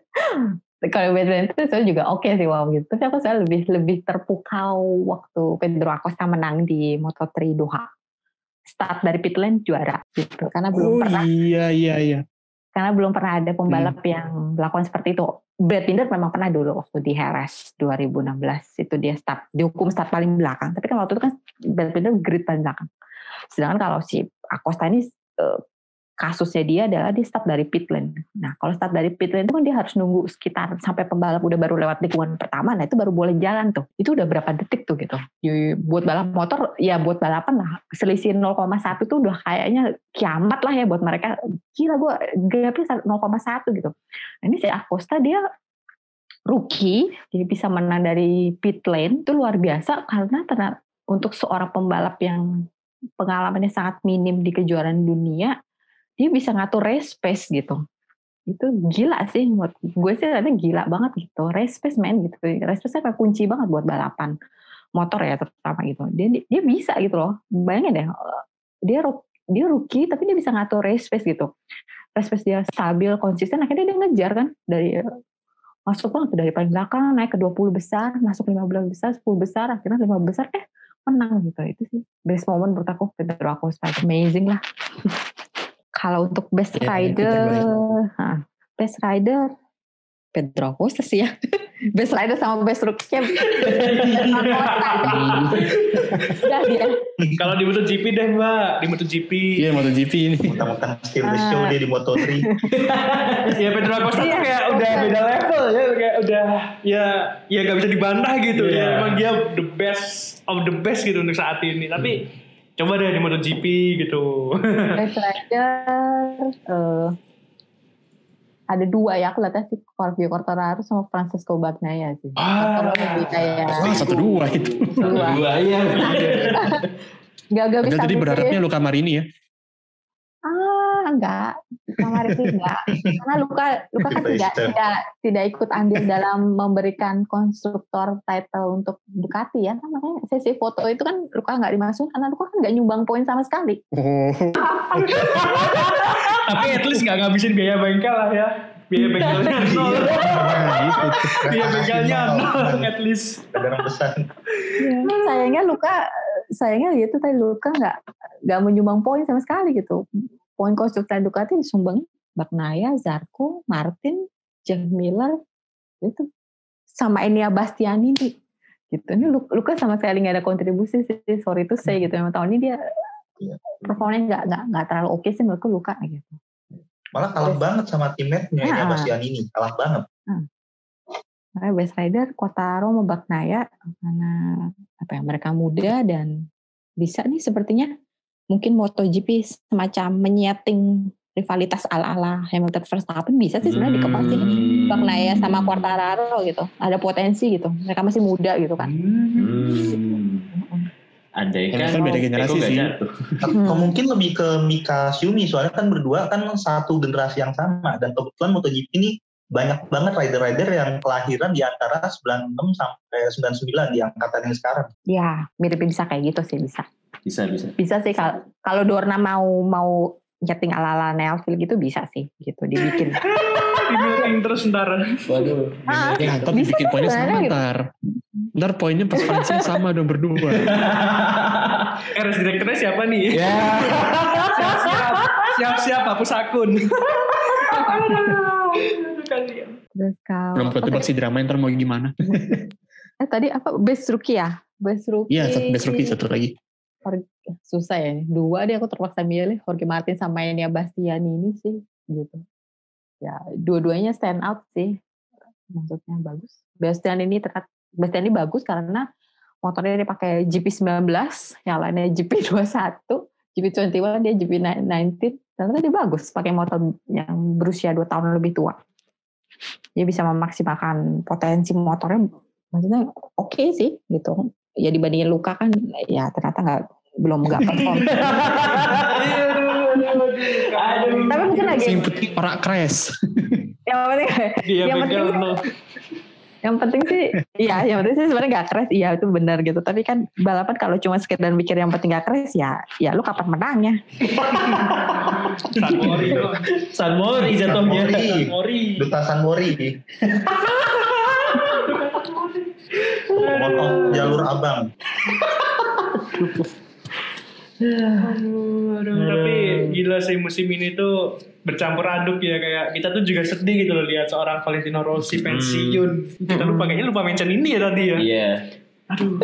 Kalau Pedro itu saya juga oke sih wow gitu. Tapi aku saya lebih lebih terpukau waktu Pedro Acosta menang di Moto3 Doha. Start dari pit lane juara gitu. Karena belum Oh pernah iya iya iya. karena belum pernah ada pembalap yang melakukan seperti itu. Brad Binder memang pernah dulu waktu di Heres 2016 itu dia start dihukum start paling belakang. Tapi kan waktu itu kan Brad Binder grid paling belakang. Sedangkan kalau si Acosta ini eh, kasusnya dia adalah dia start dari pit lane. Nah kalau start dari pit lane itu kan dia harus nunggu sekitar sampai pembalap udah baru lewat tikungan pertama. Nah itu baru boleh jalan tuh. Itu udah berapa detik tuh gitu. Di- Buat balap motor ya buat balapan lah selisih 0,1 tuh udah kayaknya kiamat lah ya buat mereka. Gila gue gapnya 0,1 gitu. Nah, ini si Acosta dia rookie, dia bisa menang dari pit lane itu luar biasa karena ternyata untuk seorang pembalap yang pengalamannya sangat minim di kejuaraan dunia, dia bisa ngatur race pace gitu. Itu gila sih, buat gue sih ternyata gila banget gitu. Race pace man gitu. Race pace kan kunci banget buat balapan motor ya terutama gitu. Dia dia bisa gitu loh. Bayangin deh, dia ru- dia rookie tapi dia bisa ngatur race pace gitu. Race pace dia stabil, konsisten, akhirnya dia ngejar kan dari masuk banget dari paling belakang naik ke 20 besar, masuk 15 besar, 10 besar, akhirnya 5 besar eh menang gitu. Itu sih best moment menurut aku Pedro Acosta amazing lah. [LAUGHS] Kalau untuk best Ya, itu rider, nah, best rider Pedro Acosta sih ya. [LAUGHS] best rider sama best rookie Udah [LAUGHS] dia. Kalau di MotoGP deh mbak, di MotoGP. Iya MotoGP ini. Mentang-mentang steal the show Ah. dia di Moto3. [LAUGHS] ya Pedro Acosta Iya, kayak udah beda level ya, kayak udah ya ya gak bisa dibantah gitu Iya. ya. Emang dia the best of the best gitu untuk saat ini. Tapi coba deh di MotoGP gitu. [LAUGHS] Best rider eh, ada dua ya aku lihatnya sih Fabio Quartararo sama Francesco Bagnaia sih. Ah. Lebih kayak Wah satu dua itu. dua. Dua [LAUGHS] ya. Gak gak bisa. Mikir. berharapnya Luka Marini ya. Enggak, kamar itu enggak. [LAUGHS] Karena Luka Luka kan tidak tidak tidak ikut andil dalam memberikan konstruktor title untuk Ducati ya. Kan makanya sesi foto itu kan Luka nggak dimasukin karena Luka kan nggak nyumbang poin sama sekali. Oh. [LAUGHS] Tapi at least gak ngabisin biaya bengkel lah ya. Biaya bengkelnya [LAUGHS] nol. Nah, gitu. Biaya bengkelnya Nol. nol at least. Ada besar. sayangnya Luka sayangnya gitu tadi Luka nggak nggak menyumbang poin sama sekali gitu poin konstruktor Ducati disumbang Bagnaia, Zarco, Martin, Jeff Miller itu sama Enia Bastianini gitu ini Lu- Luka sama sekali nggak ada kontribusi sih sorry itu saya gitu memang tahun ini dia Iya. performanya nggak nggak nggak terlalu oke sih menurutku Luka gitu Malah kalah banget sama teammate-nya Ya. ya. Bastian ini. Kalah banget. Makanya best rider Kotaro sama Bagnaia karena apa ya mereka muda dan bisa nih sepertinya mungkin MotoGP semacam menyeting rivalitas ala-ala Hamilton Verstappen bisa sih sebenarnya dikepasin Hmm. Bagnaia sama Quartararo gitu ada potensi gitu mereka masih muda gitu kan Hmm. Andai Ini kan, kan beda generasi sih. Hmm. Mungkin lebih ke Mika Xiumi soalnya kan berdua kan satu generasi yang sama dan kebetulan MotoGP ini banyak banget rider-rider yang kelahiran di antara 96 sampai 99 di angkatan yang sekarang. ya mirip bisa kayak gitu sih bisa Bisa, bisa. bisa sih kalau kalau Dorna mau mau nyeting ala-ala Nelville gitu bisa sih gitu dibikin [LAUGHS] Di terus ntar. Waduh. Ah, Ya, ntar bisa dibikin poinnya sama gitu. ntar. Ntar poinnya pas Valencia sama dong berdua. [LAUGHS] RS direkturnya siapa nih? ya. [LAUGHS] Siap-siap. Siap-siap hapus akun. Terus kalau Belum ketebak sih drama ntar mau gimana. Eh tadi apa best rookie ya? Best rookie. Iya, best rookie satu lagi. Susah ya. Dua deh aku terpaksa milih Jorge Martin sama Enia Bastiani ini sih gitu. Ya, dua-duanya stand out sih. Maksudnya bagus. Bastian ini terkat Bastian ini bagus karena motornya dia pakai GP19, yang lainnya GP21, GP21 dia GP19. Ternyata dia bagus pakai motor yang berusia 2 tahun lebih tua. Dia bisa memaksimalkan potensi motornya maksudnya oke sih gitu ya dibandingin Luka kan ya ternyata nggak belum nggak perform [LAUGHS] tapi mungkin lagi Yang penting orang crash. yang penting Dia Yang penting- yang penting sih iya yang penting sih sebenarnya nggak crash iya itu benar gitu tapi kan balapan kalau cuma sekedar mikir yang penting nggak crash ya ya lu kapan menangnya San Mori. San Mori jatuhnya. San Mori. Duta San Mori. [LAUGHS] Motor jalur abang. Aduh, aduh, tapi gila sih musim ini tuh bercampur aduk ya kayak kita tuh juga sedih gitu loh lihat seorang Valentino Rossi pensiun. Kita lupa kayaknya lupa mention ini ya tadi ya. Iya. Aduh.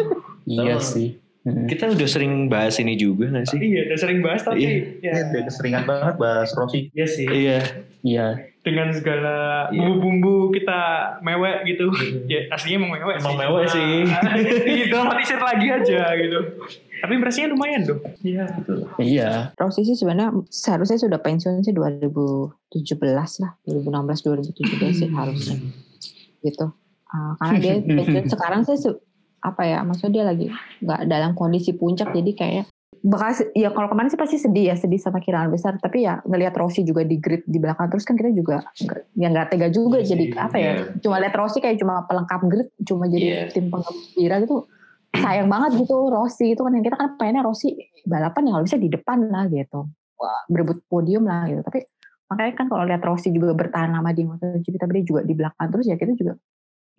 Iya sih. Hmm. Kita udah sering bahas ini juga gak sih? Iya, udah sering bahas tapi Iya, ya. udah keseringan banget bahas Rossi. Iya sih. Iya. Iya. Dengan segala Iya. bumbu-bumbu kita mewek gitu. ya aslinya emang mewek Emang sih. mewek sih. [LAUGHS] Didramatisir lagi aja gitu. Tapi impresinya lumayan dong. Iya. Iya. Rossi sih sebenarnya seharusnya sudah pensiun sih 2017 lah 2016 2017 sih harusnya gitu Ah, karena dia [LAUGHS] pensiun sekarang sih se- apa ya maksudnya dia lagi nggak dalam kondisi puncak jadi kayak bakal se- ya kalau kemarin sih pasti sedih ya sedih sama kehilangan besar. Tapi ya ngelihat Rossi juga di grid di belakang terus kan kita juga ya nggak tega juga Iya jadi apa ya iya. cuma lihat Rossi kayak cuma pelengkap grid cuma jadi Iya. tim penggembira gitu. Sayang banget gitu Rossi itu kan kita kan pengennya Rossi balapan ya kalau bisa di depan lah gitu. Wah, berebut podium lah gitu. Tapi makanya kan kalau lihat Rossi juga bertahan lama di MotoGP tapi dia juga di belakang terus ya kita juga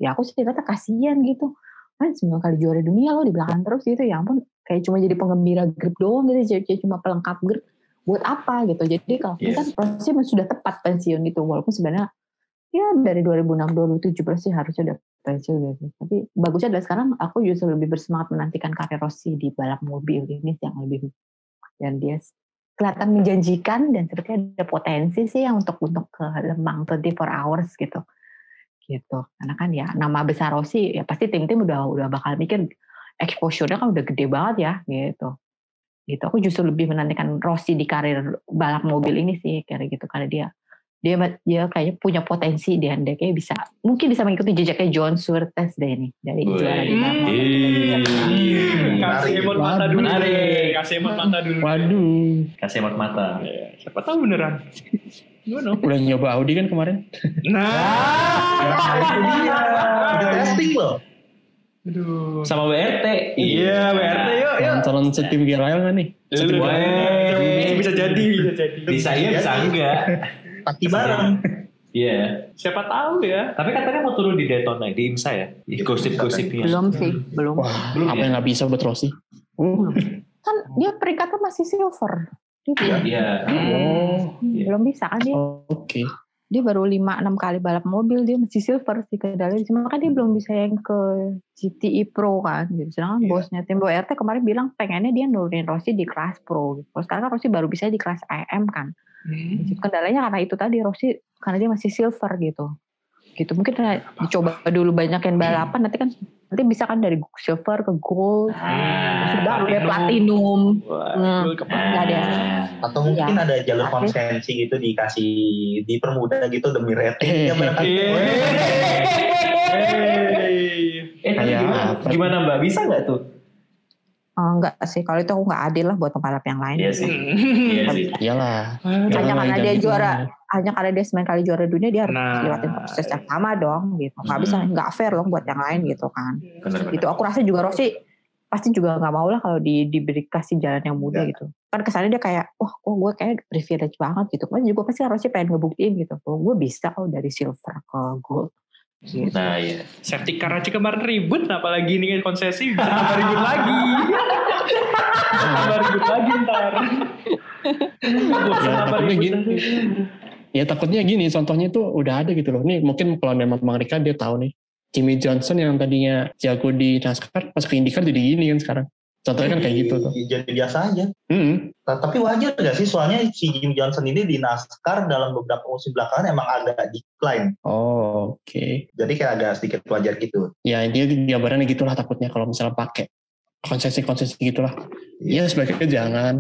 ya aku sih kata kasihan gitu. Kan sembilan kali juara dunia loh di belakang terus gitu ya ampun kayak cuma jadi penggembira grip doang gitu jadi cuma pelengkap grip buat apa gitu. Jadi kalau Yes. kan Rossi memang sudah tepat pensiun gitu walaupun sebenarnya ya dari 2006 2017 sih harusnya udah pensiun gitu tapi bagusnya adalah sekarang aku justru lebih bersemangat menantikan karir Rossi di balap mobil ini yang lebih dan dia kelihatan menjanjikan dan sepertinya ada potensi sih yang untuk untuk ke Lembang 24 hours gitu. Gitu. Karena kan ya nama besar Rossi ya pasti tim-tim udah udah bakal mikir exposure-nya kan udah gede banget ya gitu gitu aku justru lebih menantikan Rossi di karir balap mobil ini sih kayak gitu karena dia dia dia kayaknya punya potensi dia dia kayak bisa mungkin bisa mengikuti jejaknya John Surtees deh ini dari Wih. juara di mobil. Ih. Kasih emot mata dulu. Menarik. Kasih emot mata dulu. Waduh. Kasih emot mata. Iya, Siapa tahu beneran. Gimana? Udah nyoba Audi kan kemarin? Nah. Udah testing loh. Aduh. Sama WRT. Iya, BRT yuk, yuk. Calon setim Gerail nggak nih? Setim. Gerail. Bisa jadi, bisa jadi. Bisa iya, bisa enggak. Pasti bareng. Iya. Siapa tahu ya. Tapi katanya mau turun di Daytona di IMSA ya. Gosip-gosipnya. Belum sih, belum. Wah, Belum apa ya? yang nggak bisa buat Rossi? Kan dia peringkatnya masih silver. Dia belum, Iya. Oh, Iya. belum bisa kan dia. oke. Dia baru 5-6 kali balap mobil dia masih silver sih kendalanya. Cuma kan dia belum bisa yang ke GTI Pro kan. Gitu. Sedangkan Iya. bosnya Tim RT kemarin bilang pengennya dia nurunin Rossi di kelas Pro. Gitu. Kalau sekarang kan Rossi baru bisa di kelas AM kan. Hmm. Kendalanya karena itu tadi Rossi karena dia masih silver gitu. Gitu mungkin dicoba dulu banyakin balapan nanti kan nanti bisa kan dari silver ke gold. Ah, baru dia platinum. Wah, Hmm. ada. Atau mungkin Iya. ada jalur konsensi gitu dikasih dipermudah gitu demi rating. Eh. Ya barangkali. Eh, gimana, apa? gimana Mbak? Bisa nggak tuh? Oh, enggak sih, kalau itu aku nggak adil lah buat pembalap yang lain. Iya sih. Iya sih. Iyalah. Hanya karena dia juara, hanya karena dia sembilan kali juara dunia dia harus Nah. lewatin proses yang sama dong, gitu. Nggak Hmm. bisa, nggak fair loh buat yang lain gitu kan. Benar-benar. Gitu. Aku rasa juga Rossi pasti juga nggak mau lah kalau di diberi kasih jalan yang mudah gitu. Kan kesannya dia kayak, wah, kok gue kayak privilege banget gitu. Kan juga pasti Rossi pengen ngebuktiin gitu, oh, gue bisa kok dari silver ke gold. Gitu. Nah, iya. Safety car aja kemarin ribut, apalagi ini kan konsesi bisa tambah ribut lagi. tambah ribut lagi ntar. Ya, takutnya gini. Ya takutnya gini, contohnya itu udah ada gitu loh. Nih mungkin kalau memang mereka dia tahu nih. Jimmy Johnson yang tadinya jago di NASCAR, pas ke IndyCar jadi gini kan sekarang. Contohnya kan kayak gitu tuh. Jadi biasa aja. Hmm, Nah, Tapi wajar gak sih? Soalnya si Jim Johnson ini di NASCAR dalam beberapa musim belakangan emang agak decline. Oh, oke. Jadi kayak agak sedikit wajar gitu. Ya dia gambarannya gitulah takutnya kalau misalnya pakai konsesi-konsesi gitulah. Iya sebaiknya jangan.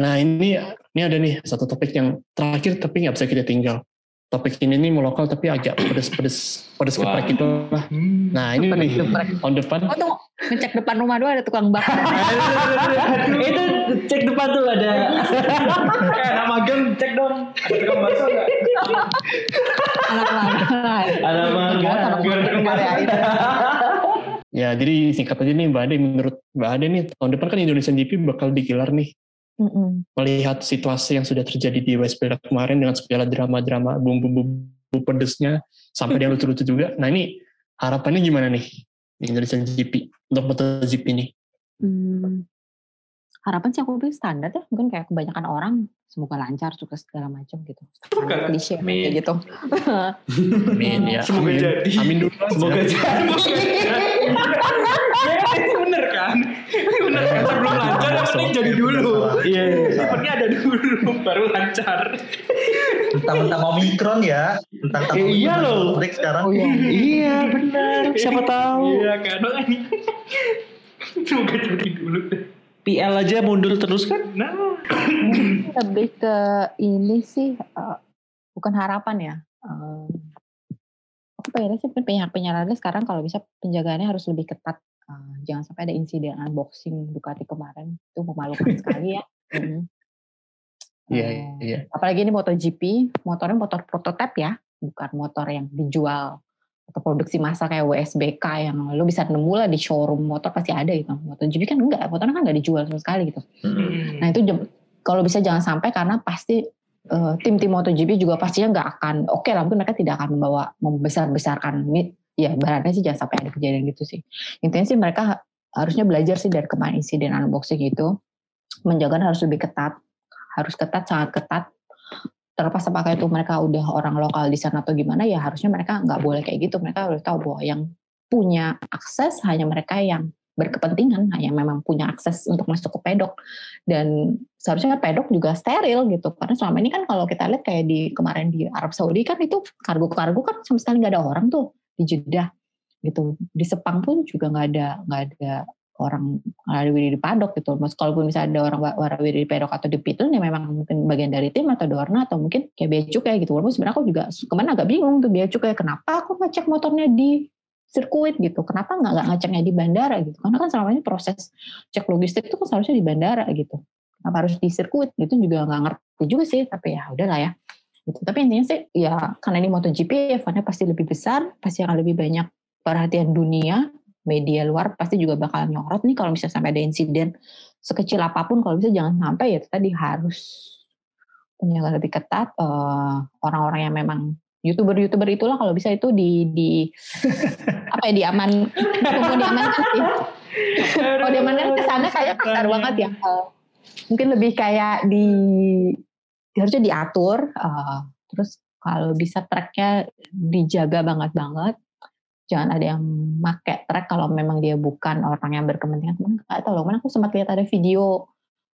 Nah ini ini ada nih satu topik yang terakhir tapi nggak bisa kita tinggal. Topik ini nih mau lokal tapi agak pedes-pedes pedes Wah. keprek gitu lah. Nah ini nih tahun depan Oh tuh ngecek depan rumah doang ada tukang bakar. [LAUGHS] Itu cek depan tuh ada. Eh, anak magang cek dong. Ada tukang bakso nggak? Anak-anak. Ada tukang bakso. ya jadi singkat aja nih Mbak Ade menurut Mbak Ade nih tahun depan kan Indonesian GP bakal digelar nih Mm-mm. melihat situasi yang sudah terjadi di West Bella kemarin dengan segala drama-drama bumbu-bumbu pedesnya sampai yang lucu-lucu juga. Nah ini harapannya gimana nih di Indonesian GP untuk MotoGP ini? Hmm, harapan sih aku bilang standar ya mungkin kayak kebanyakan orang semoga lancar sukses segala macam gitu Semoga. klise Amin. kayak gitu Amin ya. Semoga amin. jadi. Amin dulu. aja. Semoga jadi. [LAUGHS] Bener kan? Bener kan? Sebelum lancar penting jadi dulu. Iya. Eventnya ada dulu, baru lancar. Tentang-tentang Omikron ya. Tentang Eh, iya loh. Break sekarang. oh iya Iya, benar. Siapa tahu. Iya kan? Semoga jadi dulu deh. PL aja mundur terus kan? Nah, lebih ke ini sih eh, bukan harapan ya Eh, aku pengennya sih pihak penyelenggara sekarang kalau bisa penjagaannya harus lebih ketat Eh, jangan sampai ada insiden unboxing Ducati kemarin itu memalukan sekali ya [LAUGHS] Mm. Iya, Eh, iya. apalagi ini MotoGP motornya motor prototipe ya bukan motor yang dijual atau produksi massa kayak WSBK yang lu bisa nemu lah di showroom motor pasti ada gitu MotoGP kan enggak motornya kan enggak dijual sama sekali gitu Hmm. Nah itu kalau bisa jangan sampai karena pasti eh, tim-tim MotoGP juga pastinya nggak akan oke lah mungkin mereka tidak akan membawa membesar-besarkan ya barangkali sih jangan sampai ada kejadian gitu sih. Intinya sih mereka ha- harusnya belajar sih dari kemarin insiden unboxing itu. Menjaga harus lebih ketat harus ketat sangat ketat. Terlepas apakah itu mereka udah orang lokal di sana atau gimana ya harusnya mereka nggak boleh kayak gitu. Mereka harus tahu bahwa yang punya akses hanya mereka yang berkepentingan nah, yang memang punya akses untuk masuk ke pedok. Dan seharusnya pedok juga steril gitu. Karena selama ini kan kalau kita lihat kayak di kemarin di Arab Saudi kan itu kargo-kargo kan sama sekali nggak ada orang tuh di Jeddah gitu. Di Sepang pun juga nggak ada nggak ada orang warawiri di padok gitu. Mas kalaupun misalnya ada orang wa- warawiri di pedok atau di pitun ya memang mungkin bagian dari tim atau dorna atau mungkin kayak bea cukai gitu. Walaupun sebenarnya aku juga ke mana agak bingung tuh bea cukai kenapa aku ngecek motornya di sirkuit gitu? Kenapa nggak nggak ngeceknya di bandara gitu? Karena kan selama ini proses cek logistik itu kan seharusnya di bandara gitu. Kenapa harus di sirkuit? Gitu juga nggak ngerti juga sih tapi ya udahlah ya gitu. tapi intinya sih ya karena ini MotoGP eventnya pasti lebih besar pasti akan lebih banyak perhatian dunia media luar pasti juga bakal nyorot nih kalau misalnya sampai ada insiden sekecil apa pun kalau bisa jangan sampai ya tadi harus penjaga lebih ketat eh, orang-orang yang memang youtuber-youtuber itulah kalau bisa itu di di [LAUGHS] apa ya diaman mau diamankan sih. Kalau diamankan ke sana kayak kasar banget ya Eh, mungkin lebih kayak di harusnya diatur eh, terus kalau bisa tracknya dijaga banget banget jangan ada yang make track kalau memang dia bukan orang yang berkepentingan Cuman nggak tahu loh mana aku sempat lihat ada video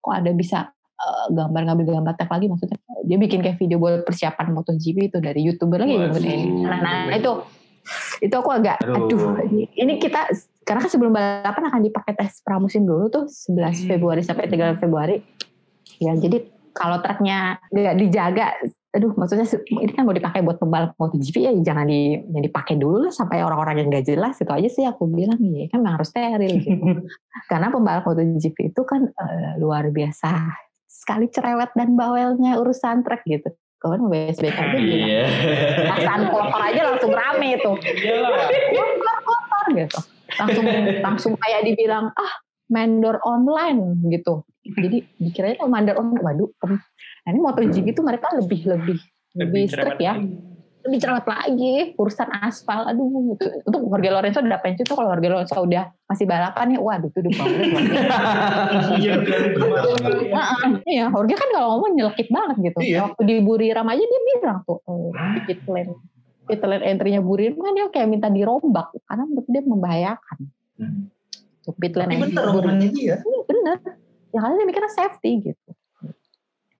kok ada bisa eh, gambar ngambil gambar tag lagi maksudnya dia bikin kayak video buat persiapan MotoGP itu dari youtuber lagi. YouTuber ini. Nah, nah, itu itu aku agak Aduh. aduh, ini, ini kita karena kan sebelum balapan akan dipakai tes pramusim dulu tuh 11 Februari sampai 3 Februari ya jadi kalau tracknya nggak dijaga aduh maksudnya ini kan mau dipakai buat pembalap MotoGP ya jangan di ya dipakai dulu lah sampai orang-orang yang nggak jelas itu aja sih aku bilang ya kan memang harus steril gitu. [LAUGHS] Karena pembalap MotoGP itu kan eh, luar biasa sekali cerewet dan bawelnya urusan track gitu. Kawan mau BSBK aja bilang Iya. pasangan kotor aja langsung rame Iyalah. kotor kotor gitu. Langsung langsung kayak dibilang ah mandor online gitu jadi dikiranya tuh mandor online waduh nah ini MotoGP itu mereka lebih lebih lebih strict ya lebih cerewet lagi urusan aspal aduh itu, untuk Jorge Lorenzo udah pensiun tuh kalau Jorge Lorenzo udah masih balapan nih waduh tuh udah banget [LAUGHS] Iya, Heeh, Iya, Jorge kan kalau ngomong nyelekit banget gitu. Iya. Waktu di Buriram aja dia bilang tuh, oh, pit lane, pit lane entry-nya Buriram kan dia kayak minta dirombak karena menurut dia membahayakan. Hmm. Tuh pit lane Tapi entry bener. Iya, bener. Ya karena dia mikirnya safety gitu.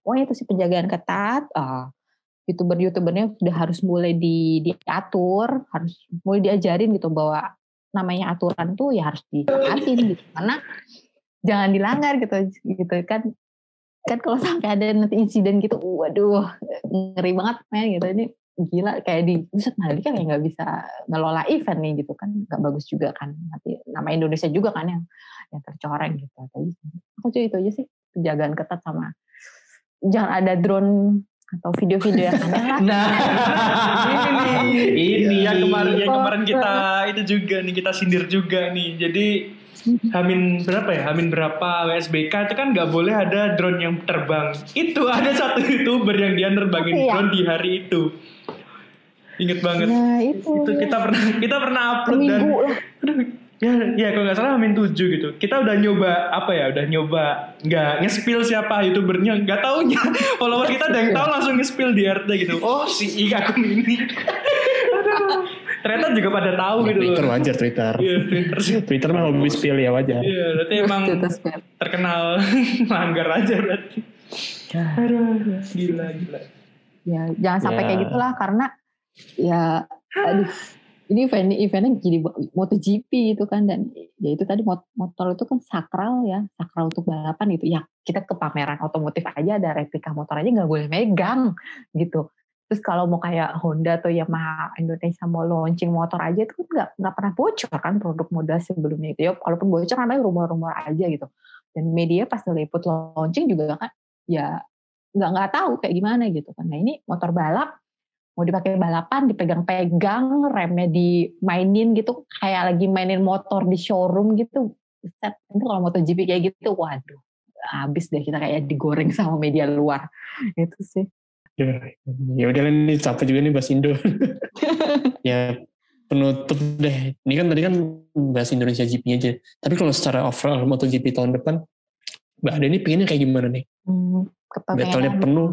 Pokoknya itu sih penjagaan ketat. ah, youtuber-youtubernya udah harus mulai di, diatur, harus mulai diajarin gitu bahwa namanya aturan tuh ya harus ditaatin gitu. Karena jangan dilanggar gitu gitu kan kan kalau sampai ada nanti insiden gitu waduh ngeri banget men gitu ini gila kayak di buset Mandalika kayak nggak bisa ngelola event nih gitu kan nggak bagus juga kan nanti nama Indonesia juga kan yang yang tercoreng gitu Tapi aku sih itu aja sih penjagaan ketat sama jangan ada drone atau video-video yang aneh lah [LAUGHS] Nah, ini Ini yang kemarin yang kemarin kita itu juga nih kita sindir juga nih. Jadi Hamin berapa ya? Hamin berapa WSBK itu kan nggak boleh ada drone yang terbang. Itu ada satu [LAUGHS] youtuber yang dia nerbangin Iya. drone di hari itu. Ingat banget. nah itu, Itu kita pernah kita pernah upload dan seminggu lah aduh, ya ya kalau nggak salah Hamin 7 gitu. Kita udah nyoba apa ya? Udah nyoba nggak nge-spill siapa youtubernya, nggak taunya [LAUGHS] follower kita ada yang tahu langsung nge-spill di RT gitu. Oh si I akun ini. Ternyata juga pada tahu gitu loh. Twitter wajar Twitter. Iya, [LAUGHS] Twitter mah hobi spill ya wajar. Iya, berarti emang terkenal [LAUGHS] langgar aja berarti. Aduh, gila, gila. ya jangan sampai Ya. kayak gitulah karena ya aduh. Ini event eventnya jadi MotoGP itu kan dan ya itu tadi mot- motor itu kan sakral ya sakral untuk balapan gitu. Ya kita ke pameran otomotif aja ada replika motor aja nggak boleh megang gitu. Terus kalau mau kayak Honda atau Yamaha Indonesia mau launching motor aja itu kan nggak nggak pernah bocor kan produk modal sebelumnya itu ya kalaupun bocor namanya rumor-rumor aja gitu. Dan media pas ngeliput launching juga kan ya nggak nggak tahu kayak gimana gitu kan. Nah ini motor balap mau dipakai balapan, dipegang-pegang, remnya dimainin gitu, kayak lagi mainin motor di showroom gitu. Buset, itu kalau MotoGP kayak gitu, waduh, habis deh kita kayak digoreng [LAUGHS] sama media luar. Itu sih. Ya, ya udah ini capek juga nih bahas Indo. [LAUGHS] ya penutup deh. Ini kan tadi kan bahas Indonesia GP aja. Tapi kalau secara overall MotoGP tahun depan, Mbak Ade ini pengennya kayak gimana nih? Hmm, Battle-nya penuh,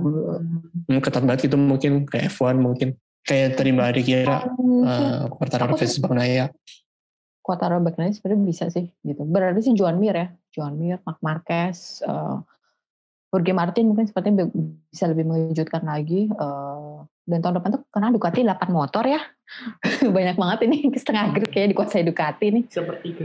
hmm, ketat banget itu mungkin kayak F1 mungkin. Kayak tadi Mbak Ade kira Hmm, uh, Quartararo Aku versus Bang Naya. Quartararo Bagnaia sebenarnya bisa sih gitu. Berarti sih Juan Mir ya, Juan Mir, Marc Marquez, eh Jorge Martin mungkin sepertinya bisa lebih mengejutkan lagi. eh, dan tahun depan tuh karena Ducati 8 motor ya, [LAUGHS] banyak banget ini [LAUGHS] setengah grid kayak dikuasai Ducati nih. Seperti itu.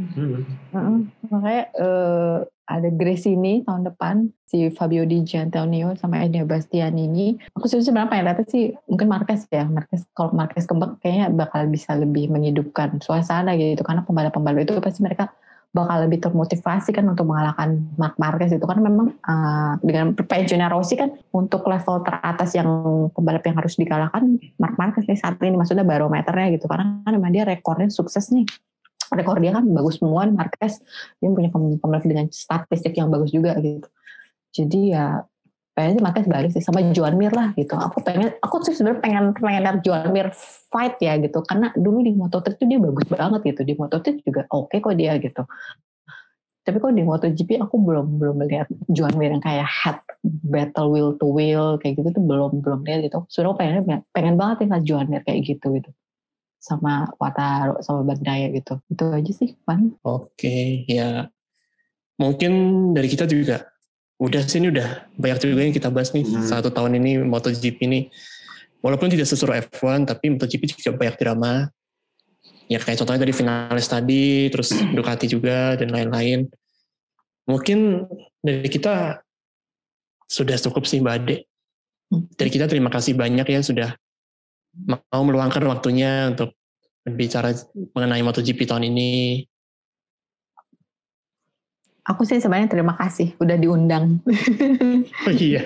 Hmm. Heeh, makanya eh, ada Grace ini tahun depan si Fabio Di Gianantonio sama Enea Bastianini. Aku sih sebenarnya pengen lihat sih mungkin Marquez ya. Marquez kalau Marquez kembang kayaknya bakal bisa lebih menyidupkan suasana gitu karena pembalap-pembalap itu pasti mereka bakal lebih termotivasi kan untuk mengalahkan Mark Marquez itu. Kan memang eh, dengan pensiunnya Rossi kan untuk level teratas yang pembalap yang harus dikalahkan Mark Marquez nih saat ini maksudnya barometernya gitu. Karena kan memang dia rekornya sukses nih. Rekor dia kan bagus semua Marquez dia punya pem- pembalap dengan statistik yang bagus juga gitu. Jadi ya pengen sih Marquez balik sih sama Juan Mir lah gitu. Aku pengen, aku sih sebenarnya pengen pengen lihat Juan Mir fight ya gitu. Karena dulu di Moto3 tuh dia bagus banget gitu. Di Moto3 juga oke kok dia gitu. Tapi kok di MotoGP aku belum belum melihat Juan Mir yang kayak head battle wheel to wheel kayak gitu tuh belum belum lihat gitu. Sudah pengen pengen banget ya Juan Mir kayak gitu gitu sama Wataro sama Bandaya gitu. Itu aja sih paling. Oke, ya mungkin dari kita juga udah sih ini udah banyak juga yang kita bahas nih. Hmm. satu tahun ini MotoGP ini. Walaupun tidak seseru F1 tapi MotoGP juga banyak drama. Ya kayak contohnya tadi finalis tadi terus [CLEARS THROAT] Ducati juga dan lain-lain. Mungkin dari kita sudah cukup sih Mbak Ade. Dari kita terima kasih banyak ya sudah mau meluangkan waktunya untuk berbicara mengenai MotoGP tahun ini Aku sih sebenarnya terima kasih udah diundang. [LAUGHS] oh iya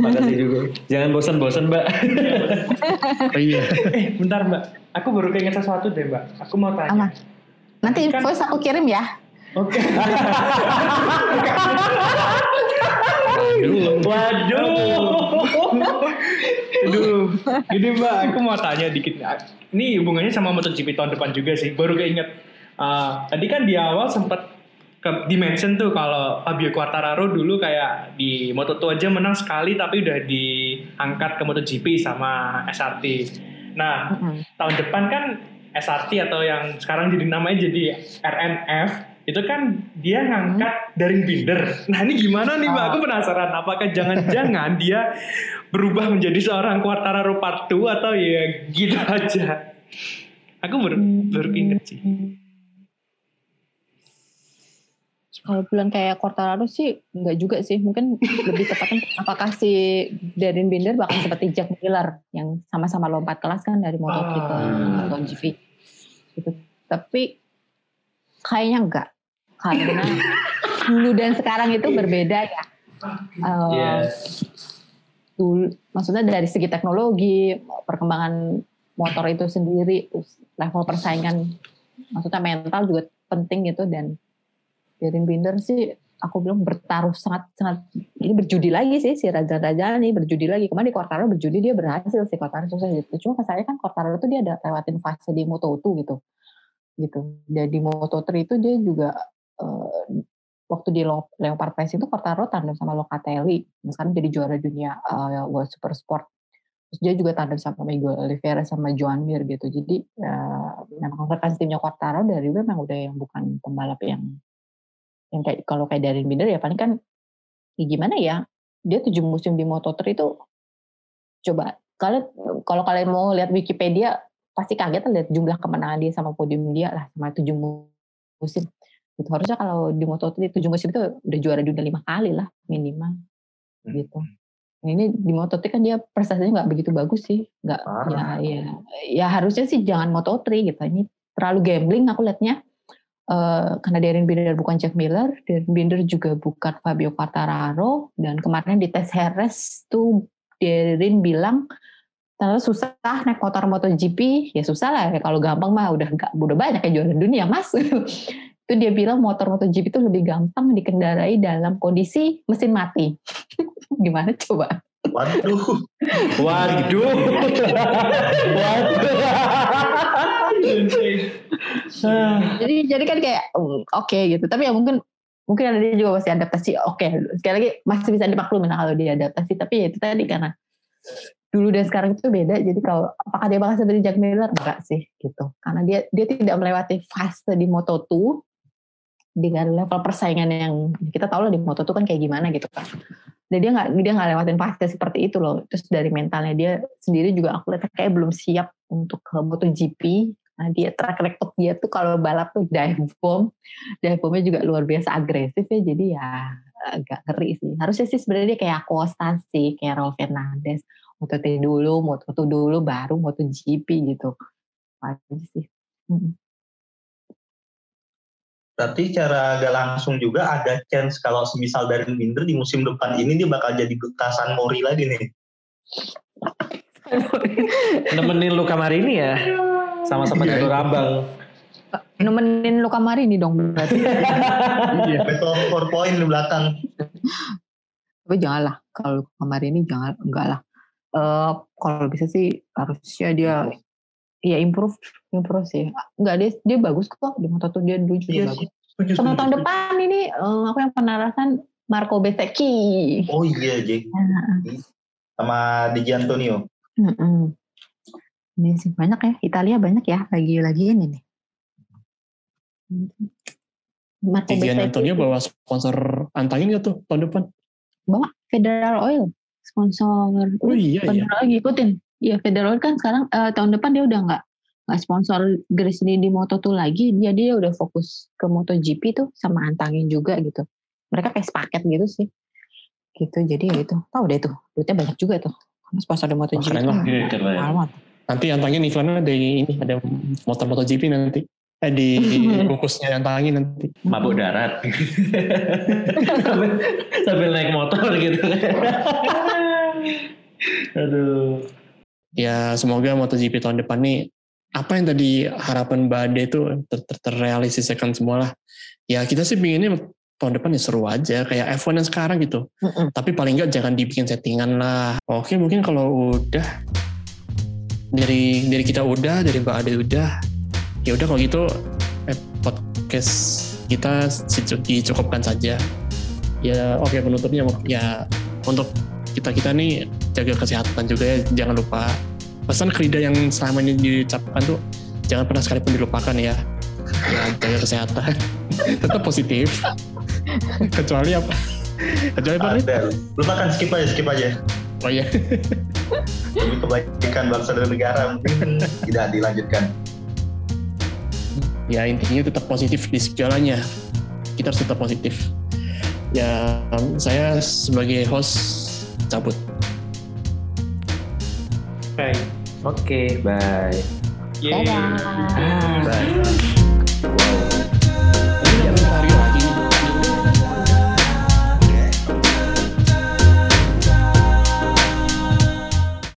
Makasih juga. Jangan bosan-bosan, Mbak. oh iya Eh, bentar Mbak. Aku baru keinget sesuatu deh Mbak. Aku mau tanya. Apa? Nanti Kan- voice aku kirim ya. Oke. Aduh. Waduh. Aduh. Gini Mbak, aku mau tanya dikit. Ini hubungannya sama MotoGP tahun depan juga sih. Baru keinget. Ah, tadi kan di awal sempat ke dimension tuh kalau Fabio Quartararo dulu kayak di Moto2 aja menang sekali tapi udah diangkat ke MotoGP sama SRT. Nah, Mm-mm. tahun depan kan SRT atau yang sekarang jadi namanya jadi RNF itu kan dia ngangkat dari binder. Nah ini gimana nih mbak? Aku penasaran. Apakah jangan-jangan [LAUGHS] dia berubah menjadi seorang Quartararo Part 2 atau ya gitu aja? Aku baru baru inget sih. Kalau bilang kayak Quartararo sih enggak juga sih. Mungkin lebih tepatnya apakah si Darren Binder bakal seperti Jack Miller yang sama-sama lompat kelas kan dari Moto3 ke. MotoGP. Gitu. Tapi kayaknya enggak. Karena dulu dan sekarang itu berbeda ya. Eh, Iya. dulu maksudnya dari segi teknologi perkembangan motor itu sendiri level persaingan maksudnya mental juga penting gitu dan Darren Binder sih aku bilang bertaruh sangat sangat ini berjudi lagi sih si Raja Raja ini berjudi lagi. Kemarin di Quartararo berjudi dia berhasil sih Quartararo sukses gitu. Cuma saya kan Quartararo tuh dia ada lewatin fase di Moto2 gitu gitu. Dan di Moto3 itu dia juga eh, waktu di Leopard Racing itu Quartararo tandem sama Locatelli. Yang sekarang jadi juara dunia eh, World Super Sport. Terus dia juga tandem sama Miguel Oliveira sama Joan Mir gitu. Jadi eh, memang rekan timnya Quartararo dari dulu memang udah yang bukan pembalap yang yang kayak kalau kayak Darren Binder ya paling kan ya gimana ya dia tujuh musim di Moto3 itu coba kalian kalau kalian mau lihat Wikipedia pasti kaget lihat jumlah kemenangan dia sama podium dia lah sama tujuh musim. Itu harusnya kalau di Moto3 tujuh musim itu udah juara dunia lima kali lah minimal gitu. Nah, ini di Moto3 kan dia prestasinya nggak begitu bagus sih nggak ya, ya ya harusnya sih jangan Moto3 gitu ini terlalu gambling aku liatnya Eh, karena Darren Binder bukan Jack Miller, Darren Binder juga bukan Fabio Quartararo, dan kemarin di tes Harris tuh Darren bilang ternyata susah naik motor MotoGP, ya susah lah ya kalau gampang mah udah nggak udah banyak yang juara dunia mas. [LAUGHS] itu dia bilang motor MotoGP itu lebih gampang dikendarai dalam kondisi mesin mati. [LAUGHS] Gimana coba? Waduh, Waduh. [LAUGHS] jadi jadi kan kayak mm, oke gitu. Tapi ya mungkin mungkin ada dia juga masih adaptasi. Oke sekali lagi masih bisa dimaklumi lah kalau dia adaptasi. Tapi ya itu tadi karena dulu dan sekarang itu beda. Jadi kalau apakah dia bakal seperti Jack Miller? Enggak sih gitu. Karena dia dia tidak melewati fase di Moto2 dengan level persaingan yang kita tahu lah di Moto2 kan kayak gimana gitu kan. Dan dia nggak dia nggak lewatin fase seperti itu loh. Terus dari mentalnya dia sendiri juga aku lihat kayak belum siap untuk ke MotoGP Nah, dia track record dia tuh kalau balap tuh dive bomb, dive bombnya juga luar biasa agresif ya. Jadi ya agak ngeri sih. Harusnya sih sebenarnya kayak Acosta sih, kayak Raul Fernandez. Moto3 dulu, Moto2 dulu, baru MotoGP gitu. Aja sih. Mm. berarti cara gak langsung juga ada chance kalau semisal dari Binder di musim depan ini dia bakal jadi bekasan Mori lagi nih. Nemenin Luka Marini ya. Sama-sama Iya, jalur itu. abang. Nemenin Luka Marini dong berarti. [LAUGHS] Iya. Battle for point di belakang. Tapi janganlah kalau kamar ini jangan enggak lah. Eh kalau bisa sih harusnya dia ya improve improve sih. Enggak dia dia bagus kok di moto tuh dia dulu juga Iya bagus. Sama tahun depan ini eh, aku yang penarasan Marco Bezzecchi. Oh iya, Jack. Sama Di Antonio. Ini sih banyak ya, Italia banyak ya lagi-lagi ini nih. Gian Bezzecchi Antonio bawa sponsor antangin nggak tuh tahun depan? bawa Federal Oil sponsor. Oh iya iya. Federal Oil ngikutin. Iya Federal Oil kan sekarang eh, tahun depan dia udah nggak nggak sponsor Gresini di Moto2 lagi, jadi dia udah fokus ke MotoGP tuh sama antangin juga gitu. Mereka kayak sepaket gitu sih. Gitu jadi ya itu. Tahu deh tuh, duitnya banyak juga tuh. Sponsor di MotoGP keren lah. kan Iya, keren. Nanti antangin iklannya ada ini ada motor MotoGP nanti. Eh di [LAUGHS] bungkusnya antangin nanti. Mabuk darat. sambil, [LAUGHS] sambil naik motor gitu. [LAUGHS] Aduh. Ya semoga MotoGP tahun depan nih apa yang tadi harapan Mbak Ade itu ter ter terrealisasikan semua lah. Ya kita sih pinginnya tahun depan ya seru aja kayak F1 yang sekarang gitu. Mm-mm. Tapi paling nggak jangan dibikin settingan lah. Oke mungkin kalau udah dari dari kita udah dari Mbak Ade udah. Ya udah kalau gitu eh, podcast kita dicukupkan saja. Ya oke penutupnya ya untuk kita kita nih jaga kesehatan juga ya jangan lupa. Pesan kerida yang selama ini diucapkan tuh jangan pernah sekalipun dilupakan ya. Ya jaga kesehatan. [LAUGHS] Tetap positif. [LAUGHS] Kecuali apa? Kecuali apa. Lupakan skip aja, skip aja. Oh iya [LAUGHS] Demi kebaikan bangsa dan negara mungkin tidak dilanjutkan. ya intinya tetap positif di segalanya kita harus tetap positif ya saya sebagai host cabut Oke. Oke, bye. Yeay. Dadah. Bye. Wow.